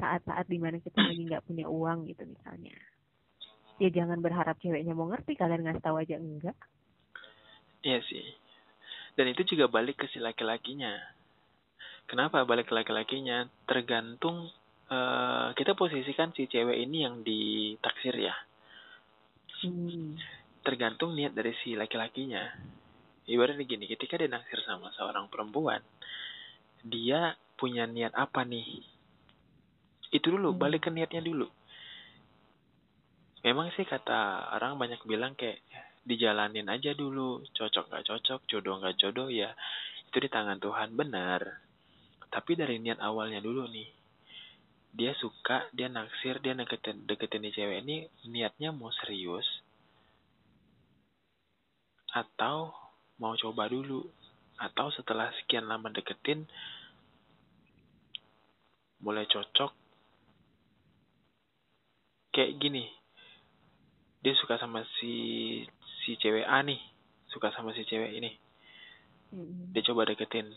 saat-saat di mana kita lagi nggak punya uang gitu misalnya. Ya jangan berharap ceweknya mau ngerti kalian ngasih tahu aja enggak. Iya sih. Dan itu juga balik ke si laki-lakinya. Kenapa balik ke laki-lakinya? Tergantung eh, kita posisikan si cewek ini yang ditaksir ya. hmm. Tergantung niat dari si laki-lakinya. Ibaratnya gini, ketika dia naksir sama seorang perempuan, dia punya niat apa nih? Itu dulu, Hmm. balik ke niatnya dulu. Memang sih kata orang banyak bilang kayak dijalanin aja dulu, cocok nggak cocok, jodoh nggak jodoh ya itu di tangan Tuhan benar. Tapi dari niat awalnya dulu nih, dia suka, dia naksir, dia deketin deketin nih cewek ini niatnya mau serius atau mau coba dulu. Atau setelah sekian lama deketin mulai cocok. Kayak gini dia suka sama si si cewek A nih suka sama si cewek ini. Dia coba deketin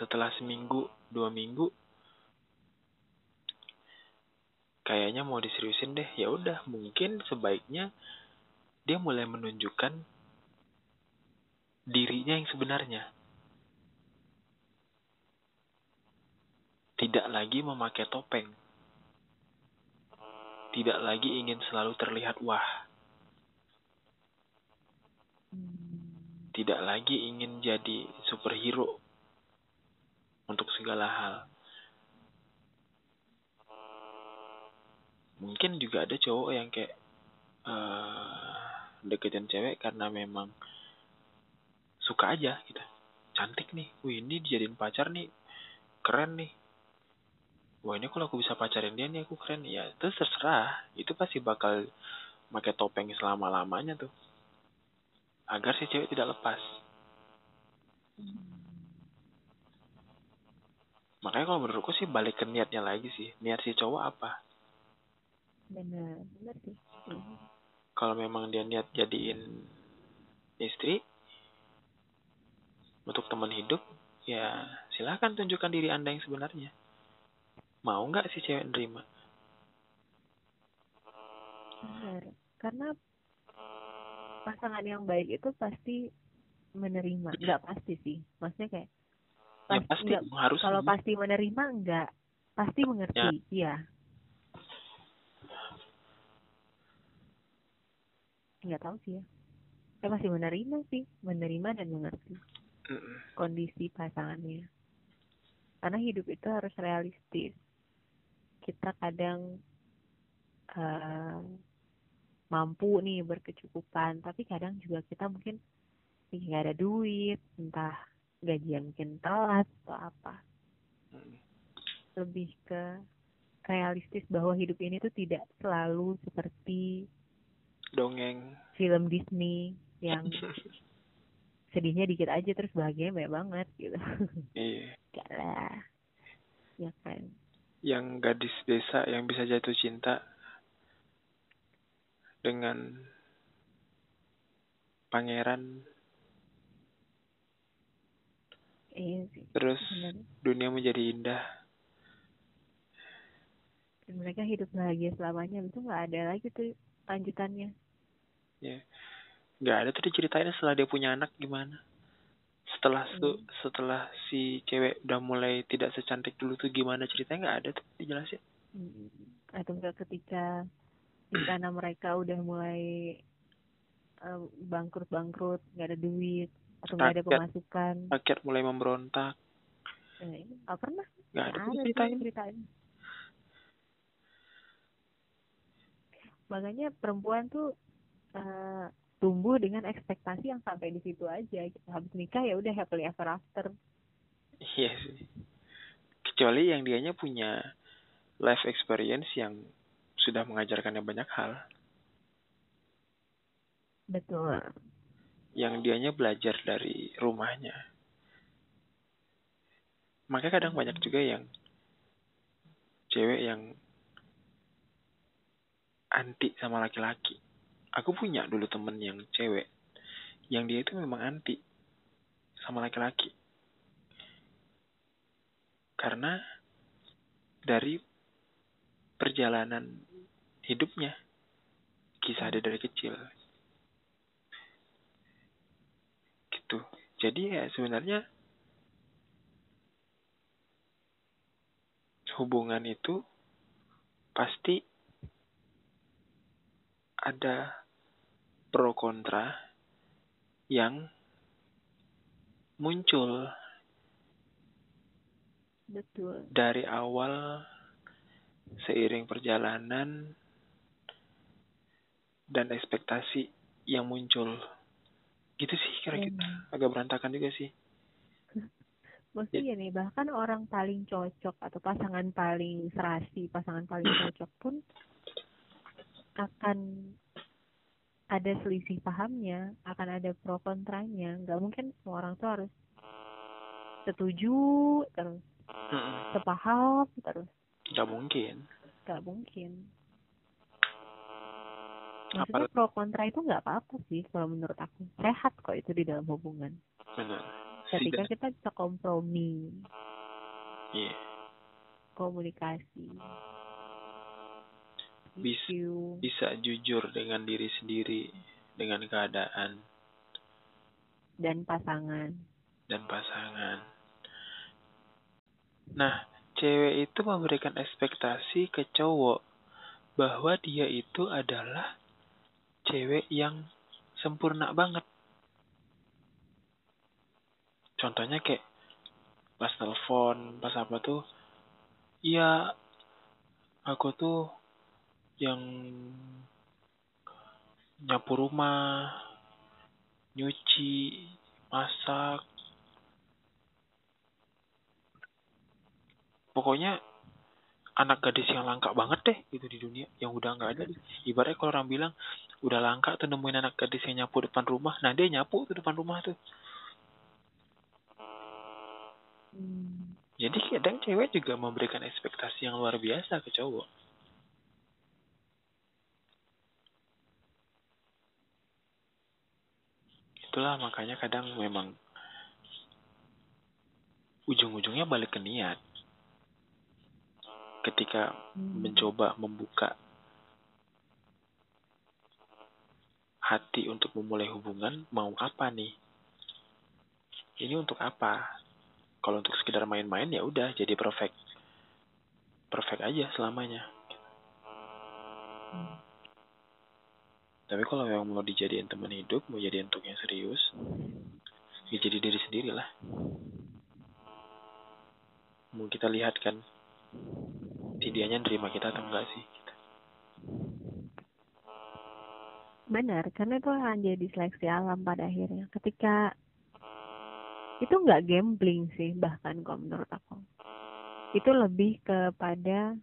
setelah seminggu dua minggu kayaknya mau diseriusin deh. Ya udah mungkin sebaiknya dia mulai menunjukkan dirinya yang sebenarnya. Tidak lagi memakai topeng. Tidak lagi ingin selalu terlihat wah. Tidak lagi ingin jadi superhero untuk segala hal. Mungkin juga ada cowok yang kayak eh deketin cewek karena memang suka aja gitu. Cantik nih. Wih ini dijadiin pacar nih. Keren nih. Wah ini kalau aku bisa pacarin dia nih aku keren. Ya itu terserah. Itu pasti bakal pakai topeng selama lamanya tuh. Agar si cewek tidak lepas makanya kalau menurutku sih balik ke niatnya lagi sih. Niat si cowok apa? Benar benar sih. Kalau memang dia niat jadiin istri untuk teman hidup ya silahkan tunjukkan diri anda yang sebenarnya. Mau nggak si cewek nerima? Benar karena pasangan yang baik itu pasti menerima. Nggak pasti sih. Maksudnya kayak ya pas- pasti nggak- harus kalau pasti menerima enggak pasti mengerti iya. Nggak tahu sih ya. Saya pasti menerima sih menerima dan mengerti kondisi pasangannya. Karena hidup itu harus realistis. Kita kadang eh, mampu nih berkecukupan tapi kadang juga kita mungkin nggak ada duit entah gajian mungkin telat atau apa. Mm. lebih ke realistis bahwa hidup ini tuh tidak selalu seperti dongeng. film Disney yang sedihnya dikit aja terus bahagianya banyak banget gitu. Iya. Gak lah. Ya kan. Yang gadis desa yang bisa jatuh cinta dengan pangeran iya sih terus benar dunia menjadi indah. Dan mereka hidup bahagia selamanya itu nggak ada lagi tuh lanjutannya. Ya nggak ada tuh diceritain setelah dia punya anak gimana. Setelah tuh setelah si cewek udah mulai tidak secantik dulu tuh gimana ceritanya nggak ada tuh dijelasin. Mm, atau enggak ketika di sana mereka udah mulai eh, bangkrut-bangkrut nggak ada duit atau nggak ada pemasukan. Rakyat mulai memberontak. Eh, pernah nggak ada ada tuh diceritain ceritain makanya perempuan tuh eh, tumbuh dengan ekspektasi yang sampai di situ aja. Gitu. habis nikah ya udah happily ever after. Iya sih. Kecuali yang dianya punya life experience yang sudah mengajarkannya banyak hal. Betul yang dianya belajar dari rumahnya. Makanya kadang banyak juga yang cewek yang anti sama laki-laki. Aku punya dulu temen yang cewek yang dia itu memang anti sama laki-laki. Karena dari perjalanan hidupnya, kisah dia dari kecil, gitu. Jadi ya sebenarnya hubungan itu pasti ada pro kontra yang muncul betul dari awal seiring perjalanan dan ekspektasi yang muncul. Gitu sih kira-kira. Dan Agak berantakan juga sih. maksudnya nih bahkan orang paling cocok atau pasangan paling serasi pasangan paling cocok pun akan ada selisih pahamnya akan ada pro kontranya nggak mungkin semua orang tuh harus setuju terus sepaham terus Nggak mungkin. nggak mungkin maksudnya Apal- pro kontra itu nggak apa-apa sih kalau menurut aku sehat kok itu di dalam hubungan Benar. ketika Tidak. kita bisa kompromi Iya. komunikasi Bis- isu Bisa jujur dengan diri sendiri, dengan keadaan dan pasangan dan pasangan. Nah, cewek itu memberikan ekspektasi ke cowok bahwa dia itu adalah cewek yang sempurna banget. Contohnya kayak pas telepon, pas apa tuh, iya aku tuh yang nyapu rumah, nyuci, masak pokoknya anak gadis yang langka banget deh gitu di dunia yang udah nggak ada. Ibaratnya kalau orang bilang udah langka tuh nemuin anak gadis yang nyapu depan rumah. Nah dia nyapu tuh depan rumah tuh. Hmm. jadi kadang cewek juga memberikan ekspektasi yang luar biasa ke cowok. Itulah makanya kadang memang ujung-ujungnya balik ke niat ketika Hmm. mencoba membuka hati untuk memulai hubungan mau apa nih? Ini untuk apa? Kalau untuk sekedar main-main ya udah jadi perfect. Perfect aja selamanya. Hmm. tapi kalau memang mau dijadiin teman hidup mau jadi untuk yang serius ya jadi diri sendiri lah mau kita lihat kan si dianya nerima kita atau enggak sih Benar, karena itu akan jadi seleksi alam pada akhirnya. Ketika itu nggak gambling sih bahkan kalau menurut aku. Itu lebih kepada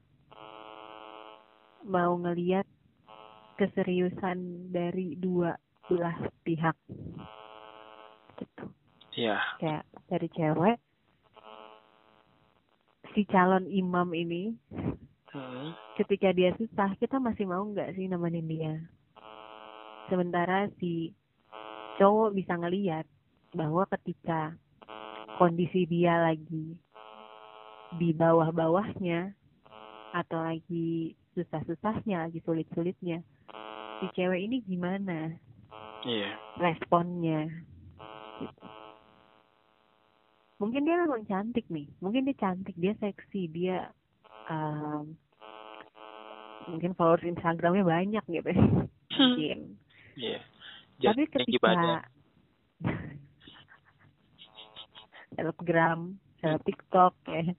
mau ngeliat keseriusan dari dua belah pihak. Gitu. ya Kayak dari cewek si calon imam ini Hmm. ketika dia susah kita masih mau nggak sih nemenin dia sementara si cowok bisa ngeliat bahwa ketika kondisi dia lagi di bawah-bawahnya atau lagi susah-susahnya lagi sulit-sulitnya si cewek ini gimana iya responnya. Mungkin dia memang cantik nih. Mungkin dia cantik dia seksi dia um, mungkin followers Instagramnya banyak gitu. Mungkin. Iya. Tapi ketika selebgram seleb TikTok ya.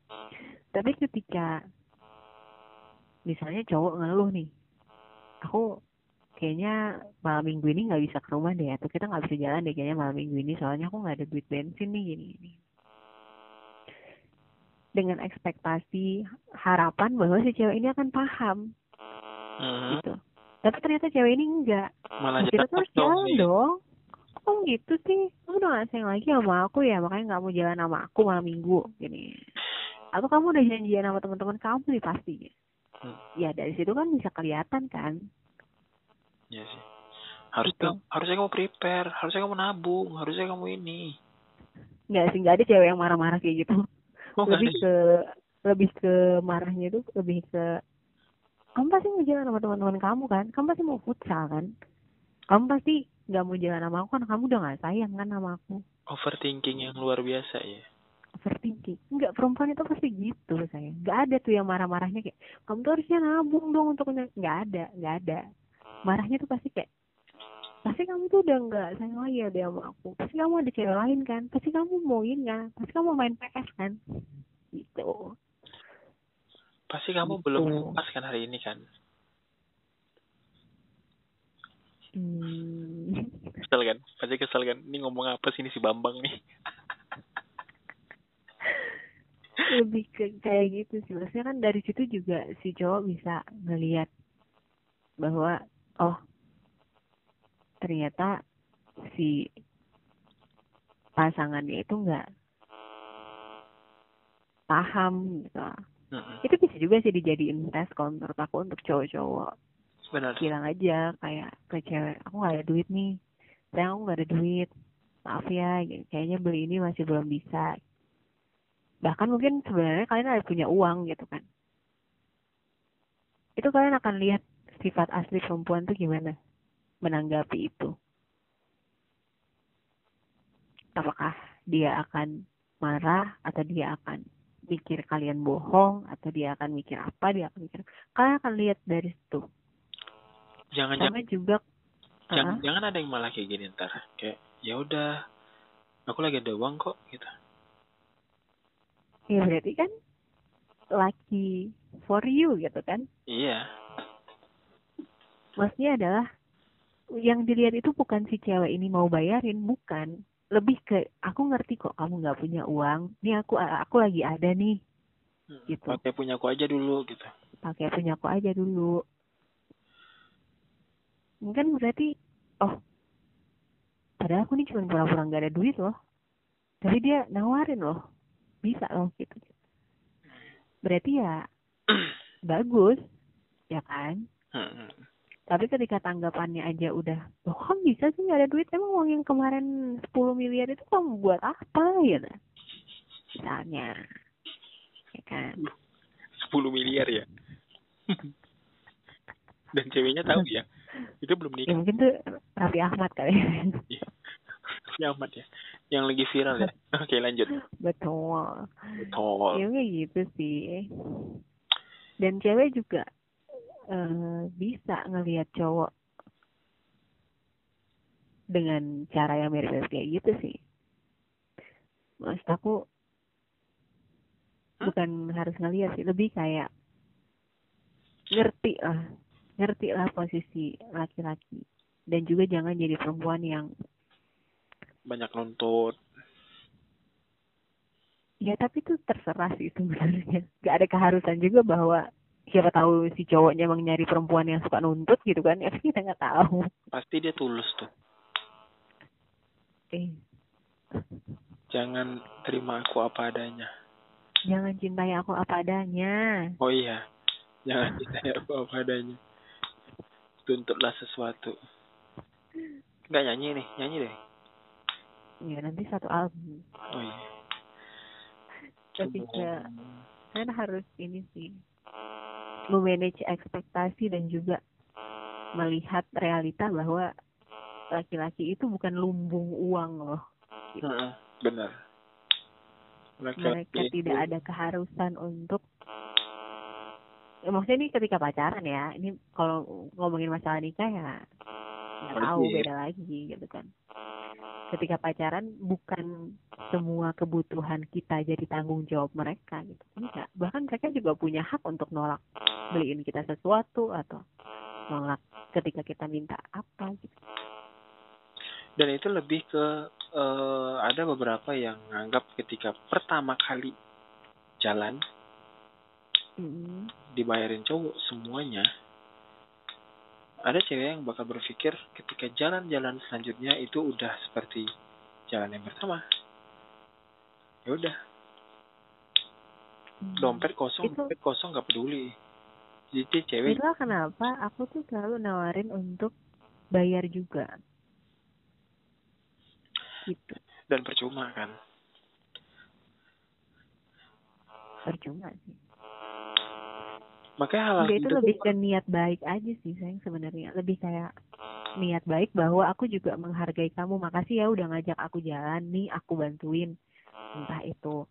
Tapi ketika misalnya cowok ngeluh nih aku kayaknya malam minggu ini nggak bisa ke rumah deh atau kita nggak bisa jalan deh kayaknya malam minggu ini soalnya aku nggak ada duit bensin nih gini gini dengan ekspektasi harapan bahwa si cewek ini akan paham Mhm. gitu tapi ternyata cewek ini enggak malah kita tuh harus jalan nih. dong kok gitu sih kamu udah gak sayang lagi sama aku ya makanya nggak mau jalan sama aku malam minggu gini atau kamu udah janjian sama teman-teman kamu nih pasti Hmm. ya dari situ kan bisa kelihatan kan Iya sih. Harusnya Gitu. harusnya kamu prepare, harusnya kamu nabung, harusnya kamu ini. nggak sih nggak ada cewek yang marah-marah kayak gitu Oh, lebih ke lebih ke marahnya itu lebih ke kamu pasti mau jalan sama teman-teman kamu kan? Kamu pasti mau futsal kan? Kamu pasti nggak mau jalan sama aku kan kamu udah nggak sayang kan sama aku. Overthinking yang luar biasa ya. overthinking. Nggak perempuan itu pasti gitu saya nggak ada tuh yang marah-marahnya kayak kamu tuh harusnya nabung dong untuk ny-" nggak ada nggak ada. Marahnya tuh pasti kayak pasti kamu tuh udah nggak sayang lagi ya sama aku pasti kamu ada cewek lain kan pasti kamu mau ini kan pasti kamu main PS kan gitu Pasti kamu Gitu. belum puas kan hari ini kan. hmm. Kesel kan? Pasti kesel kan? Ini ngomong apa sih ini si Bambang nih? lebih ke kayak gitu sih maksudnya kan dari situ juga si cowok bisa ngelihat bahwa oh ternyata si pasangannya itu nggak paham gitu. Mm-mm. itu bisa juga sih dijadiin tes kalau menurut aku untuk cowok-cowok. Benar. bilang aja kayak ke cewek aku nggak ada duit nih. Sayang aku nggak ada duit. Maaf ya kayaknya beli ini masih belum bisa. Bahkan mungkin sebenarnya kalian ada punya uang gitu kan. Itu kalian akan lihat sifat asli perempuan tuh gimana menanggapi itu apakah dia akan marah atau dia akan mikir kalian bohong atau dia akan mikir apa dia akan mikir kalian akan lihat dari situ Jangan jangan sama juga jangan, Ah, jangan ada yang malah kayak gini ntar. Kayak ya udah, aku lagi ada uang kok gitu. ya berarti kan lucky for you gitu kan Iya. maksudnya adalah yang dilihat itu bukan si cewek ini mau bayarin bukan. Lebih ke aku ngerti kok kamu nggak punya uang. Nih aku aku lagi ada nih. Hmm, Gitu. pakai punya aku aja dulu gitu. Pakai punya aku aja dulu. Mungkin berarti oh padahal aku nih cuma pura-pura nggak ada duit loh. Tapi dia nawarin loh. Bisa loh gitu. Berarti ya bagus. Ya kan? Hmm, tapi ketika tanggapannya aja udah loh kan bisa sih nggak ada duit? Emang uang yang kemarin 10 miliar itu kamu buat apa? Gitu. Misalnya. Ya kan? 10 miliar ya? Dan ceweknya tahu ya? Itu belum ya nikah mungkin tuh Raffi Ahmad kali. Ya amat ya? Yang lagi viral ya? Oke lanjut. Betul. Betul. Ya kayak gitu sih. Dan cewek juga eh, bisa ngelihat cowok dengan cara yang mirip-mirip kayak gitu sih. Maksud aku bukan harus ngelihat sih lebih kayak ngerti lah ngerti lah posisi laki-laki. Dan juga jangan jadi perempuan yang banyak nuntut. Ya tapi itu terserah sih sebenarnya. Gak ada keharusan juga bahwa siapa tahu si cowoknya emang nyari perempuan yang suka nuntut gitu kan. Ya kita nggak tahu. pasti dia tulus tuh. Eh, jangan terima aku apa adanya. Jangan cintai aku apa adanya. oh iya jangan cintai aku apa adanya. Tuntutlah sesuatu. Nggak nyanyi nih nyanyi deh. Ya nanti satu album. oh iya. Ketika kan harus ini sih memanage ekspektasi dan juga melihat realita bahwa laki-laki itu bukan lumbung uang loh. Heeh, benar. Mereka Laki-laki tidak ada keharusan untuk ya, maksudnya ini ketika pacaran ya ini kalau ngomongin masalah nikah ya nggak tahu beda lagi gitu kan. Ketika pacaran bukan semua kebutuhan kita jadi tanggung jawab mereka gitu enggak. Bahkan mereka juga punya hak untuk nolak beliin kita sesuatu atau nolak ketika kita minta apa gitu dan itu lebih ke eh, ada beberapa yang nganggap ketika pertama kali jalan Mm. dibayarin cowok semuanya ada cewek yang bakal berpikir ketika jalan-jalan selanjutnya itu udah seperti jalan yang pertama ya udah Hmm. dompet kosong Itu- dompet kosong nggak peduli jadi cewek Itulah kenapa aku tuh selalu nawarin untuk bayar juga. Gitu. dan percuma kan Percuma sih. makanya hal Dia itu lebih ke niat baik aja sih sayang sebenarnya. Lebih kayak niat baik bahwa aku juga menghargai kamu. Makasih ya udah ngajak aku jalan nih, aku bantuin. Entah itu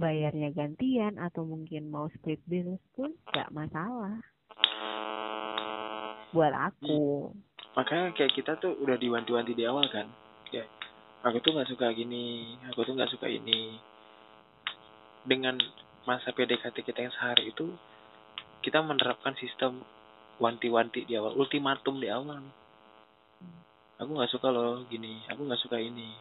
bayarnya gantian atau mungkin mau split bill pun gak masalah. Buat aku. makanya kayak kita tuh udah diwanti-wanti di awal kan. Ya aku tuh nggak suka gini aku tuh nggak suka ini. Dengan masa PDKT kita yang sehari itu kita menerapkan sistem wanti-wanti di awal ultimatum di awal. Aku nggak suka loh gini aku nggak suka ini.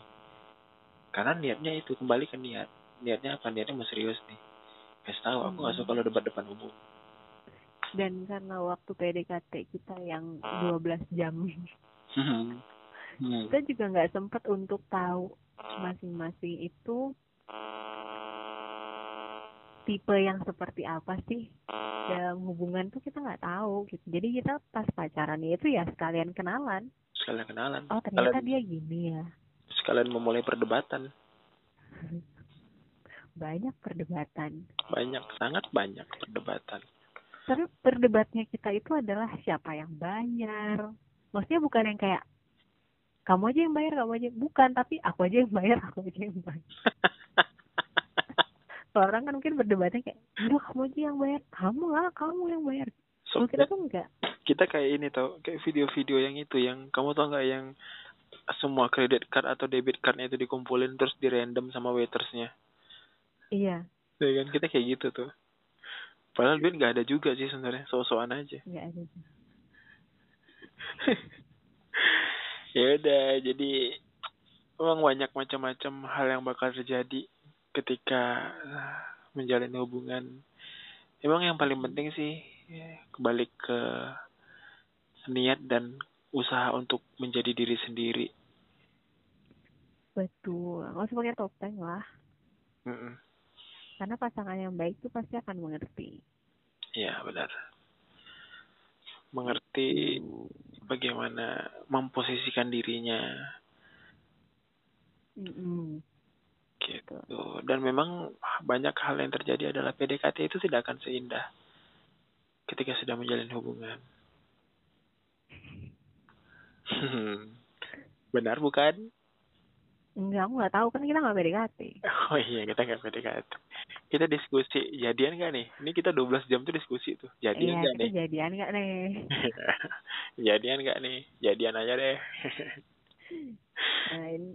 Karena niatnya itu kembali ke niat niatnya apa? Niatnya mau serius nih. Kasih tahu aku nggak Hmm. suka lo debat depan umum. Dan karena waktu PDKT kita yang 12 jam. Hmm. kita juga nggak sempet untuk tahu masing-masing itu tipe yang seperti apa sih. Dalam hubungan tuh kita nggak tahu gitu. Jadi kita pas pacaran itu ya sekalian kenalan. Sekalian kenalan. Oh ternyata sekalian, dia gini ya. sekalian memulai perdebatan banyak perdebatan. Banyak sangat banyak perdebatan. Tapi perdebatnya kita itu adalah siapa yang bayar. Maksudnya bukan yang kayak kamu aja yang bayar kamu aja bukan tapi aku aja yang bayar aku aja yang bayar. Kalau orang kan mungkin berdebatnya kayak udah kamu aja yang bayar. Kamu lah kamu yang bayar. So, kita tuh enggak. kita kayak ini tau kayak video-video yang itu yang kamu tau nggak yang semua credit card atau debit cardnya itu dikumpulin terus di random sama waitersnya iya ya kan kita kayak gitu tuh padahal duit nggak ada juga sih sebenarnya so-soan aja enggak ada ya udah jadi Memang banyak macam-macam hal yang bakal terjadi ketika eh, menjalin hubungan. Emang yang paling penting sih ya, kembali ke niat dan usaha untuk menjadi diri sendiri. Betul. Nggak usah pakai topeng lah. Mm-mm. Karena pasangan yang baik tuh pasti akan mengerti. Ya benar. Mengerti bagaimana memposisikan dirinya Mm-mm. gitu. Dan memang banyak hal yang terjadi adalah PDKT itu tidak akan seindah ketika sudah menjalin hubungan. Benar bukan? Enggak, aku nggak tahu kan kita nggak PDKT. Oh iya, kita nggak PDKT. Kita diskusi, jadian nggak nih? Ini kita 12 jam tuh diskusi tuh. Jadian Iya, nggak kita nih? jadian nggak nih? jadian nggak nih? Jadian aja deh. Nah, ini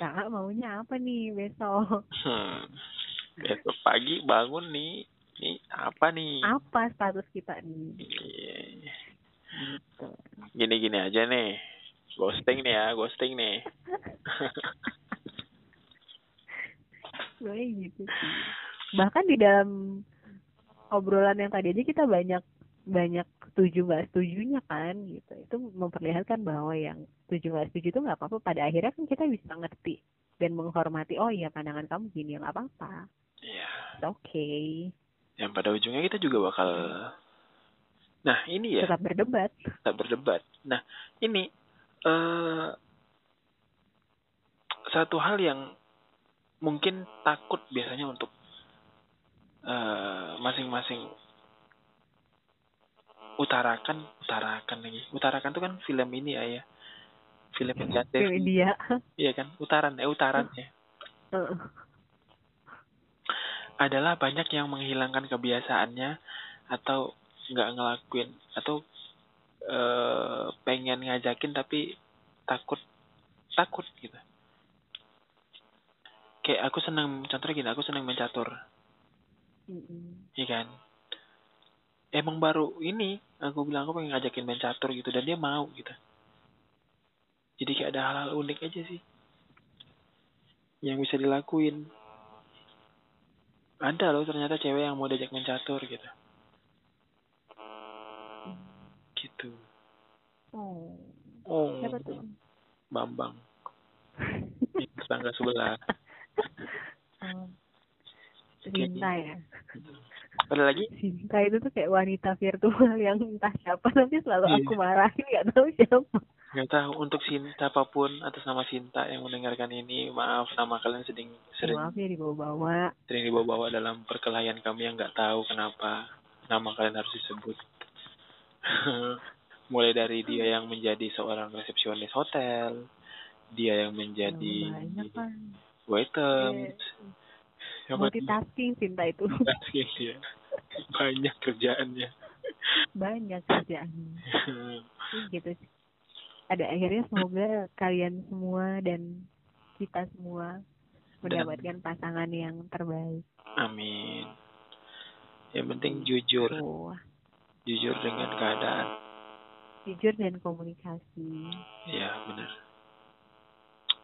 kakak maunya apa nih besok? Hmm. Besok pagi bangun nih. Nih apa nih? Apa status kita nih? Iya. Gitu. Gini-gini aja nih. Ghosting nih ya, ghosting nih. Sebenarnya gitu sih. Bahkan di dalam obrolan yang tadi aja kita banyak banyak setuju nggak setujunya kan gitu. Itu memperlihatkan bahwa yang setuju nggak setuju itu nggak apa-apa. Pada akhirnya kan kita bisa ngerti dan menghormati. Oh iya pandangan kamu gini nggak apa-apa. Iya. It's okay. Yang pada ujungnya kita juga bakal Nah, ini ya, Tetap berdebat. kita berdebat. Nah, ini eh satu hal yang mungkin takut biasanya untuk eh, masing-masing utarakan, utarakan lagi. Utarakan itu kan film ini ya, ya. Film yang. Film India. Iya kan? Utaran, eh utaran ya. Adalah banyak yang menghilangkan kebiasaannya atau nggak ngelakuin atau eh, pengen ngajakin tapi takut takut gitu. Kayak aku senang contohnya gini aku senang main catur. Iya kan? Emang baru ini aku bilang aku pengen ngajakin main catur gitu dan dia mau gitu. Jadi kayak ada hal-hal unik aja sih yang bisa dilakuin. Ada loh ternyata cewek yang mau diajak main catur gitu gitu Oh. oh Siapa tuh? Bambang tetangga sebelah Oh. Sinta ya. ada lagi Sinta itu tuh kayak wanita virtual yang entah siapa nanti selalu Iya. aku marahin nggak tahu siapa. nggak tahu untuk Sinta apa pun atas nama Sinta yang mendengarkan ini maaf nama kalian sering sering Maaf ya dibawa-bawa. sering dibawa-bawa dalam perkelahian kami yang nggak tahu kenapa nama kalian harus disebut. Mulai dari dia yang menjadi seorang resepsionis hotel, dia yang menjadi banyak kan. waiter, yang multitasking Sinta itu dia. banyak kerjaannya. banyak kerjaan. gitu sih. Ada akhirnya semoga kalian semua dan kita semua mendapatkan pasangan yang terbaik. Amin. Yang penting jujur, Tuh, jujur dengan keadaan. jujur dan komunikasi. Ya benar.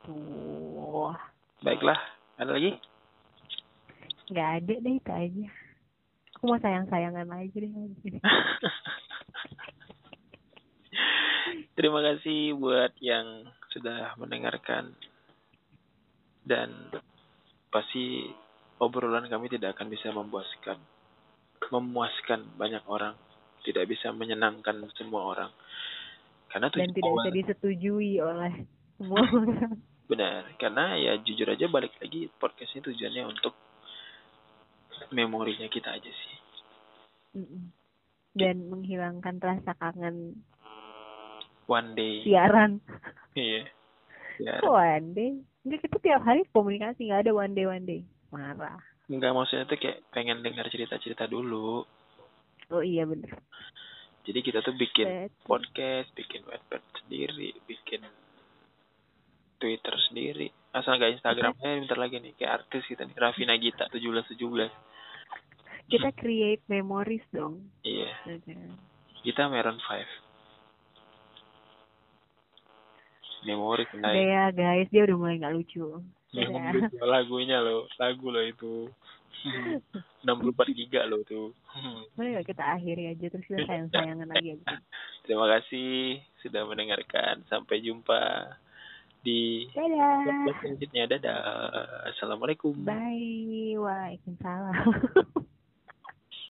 Tuh, Baiklah, ada lagi? nggak ada deh itu aja. Aku mau sayang-sayangan aja deh. Terima kasih buat yang sudah mendengarkan dan pasti obrolan kami tidak akan bisa memuaskan memuaskan banyak orang, tidak bisa menyenangkan semua orang. Karena Dan tidak bisa disetujui oleh semua orang. benar, karena ya jujur aja balik lagi podcast ini tujuannya untuk memorinya kita aja sih. Dan menghilangkan rasa kangen One day, siaran. iya. Ya, one day? Enggak, kita tiap hari komunikasi, nggak ada one day one day. Marah. enggak maksudnya tuh kayak pengen dengar cerita-cerita dulu. Oh iya bener. Jadi kita tuh bikin Betul. podcast, bikin webpad sendiri, bikin Twitter sendiri. Asal nggak Instagramnya bentar lagi nih kayak artis kita nih, Raffi Nagita 1717. Kita create memories dong. Iya, Gitu. kita Maroon 5. memori udah naik ya guys dia udah mulai nggak lucu Memang Dadah. lucu lagunya loh lagu loh itu 64 giga loh tuh. Boleh nggak kita akhiri aja terus kita sayang sayangan lagi aja. Terima kasih sudah mendengarkan. Sampai jumpa di dadah. selanjutnya. Dadah. Assalamualaikum. Bye. Waalaikumsalam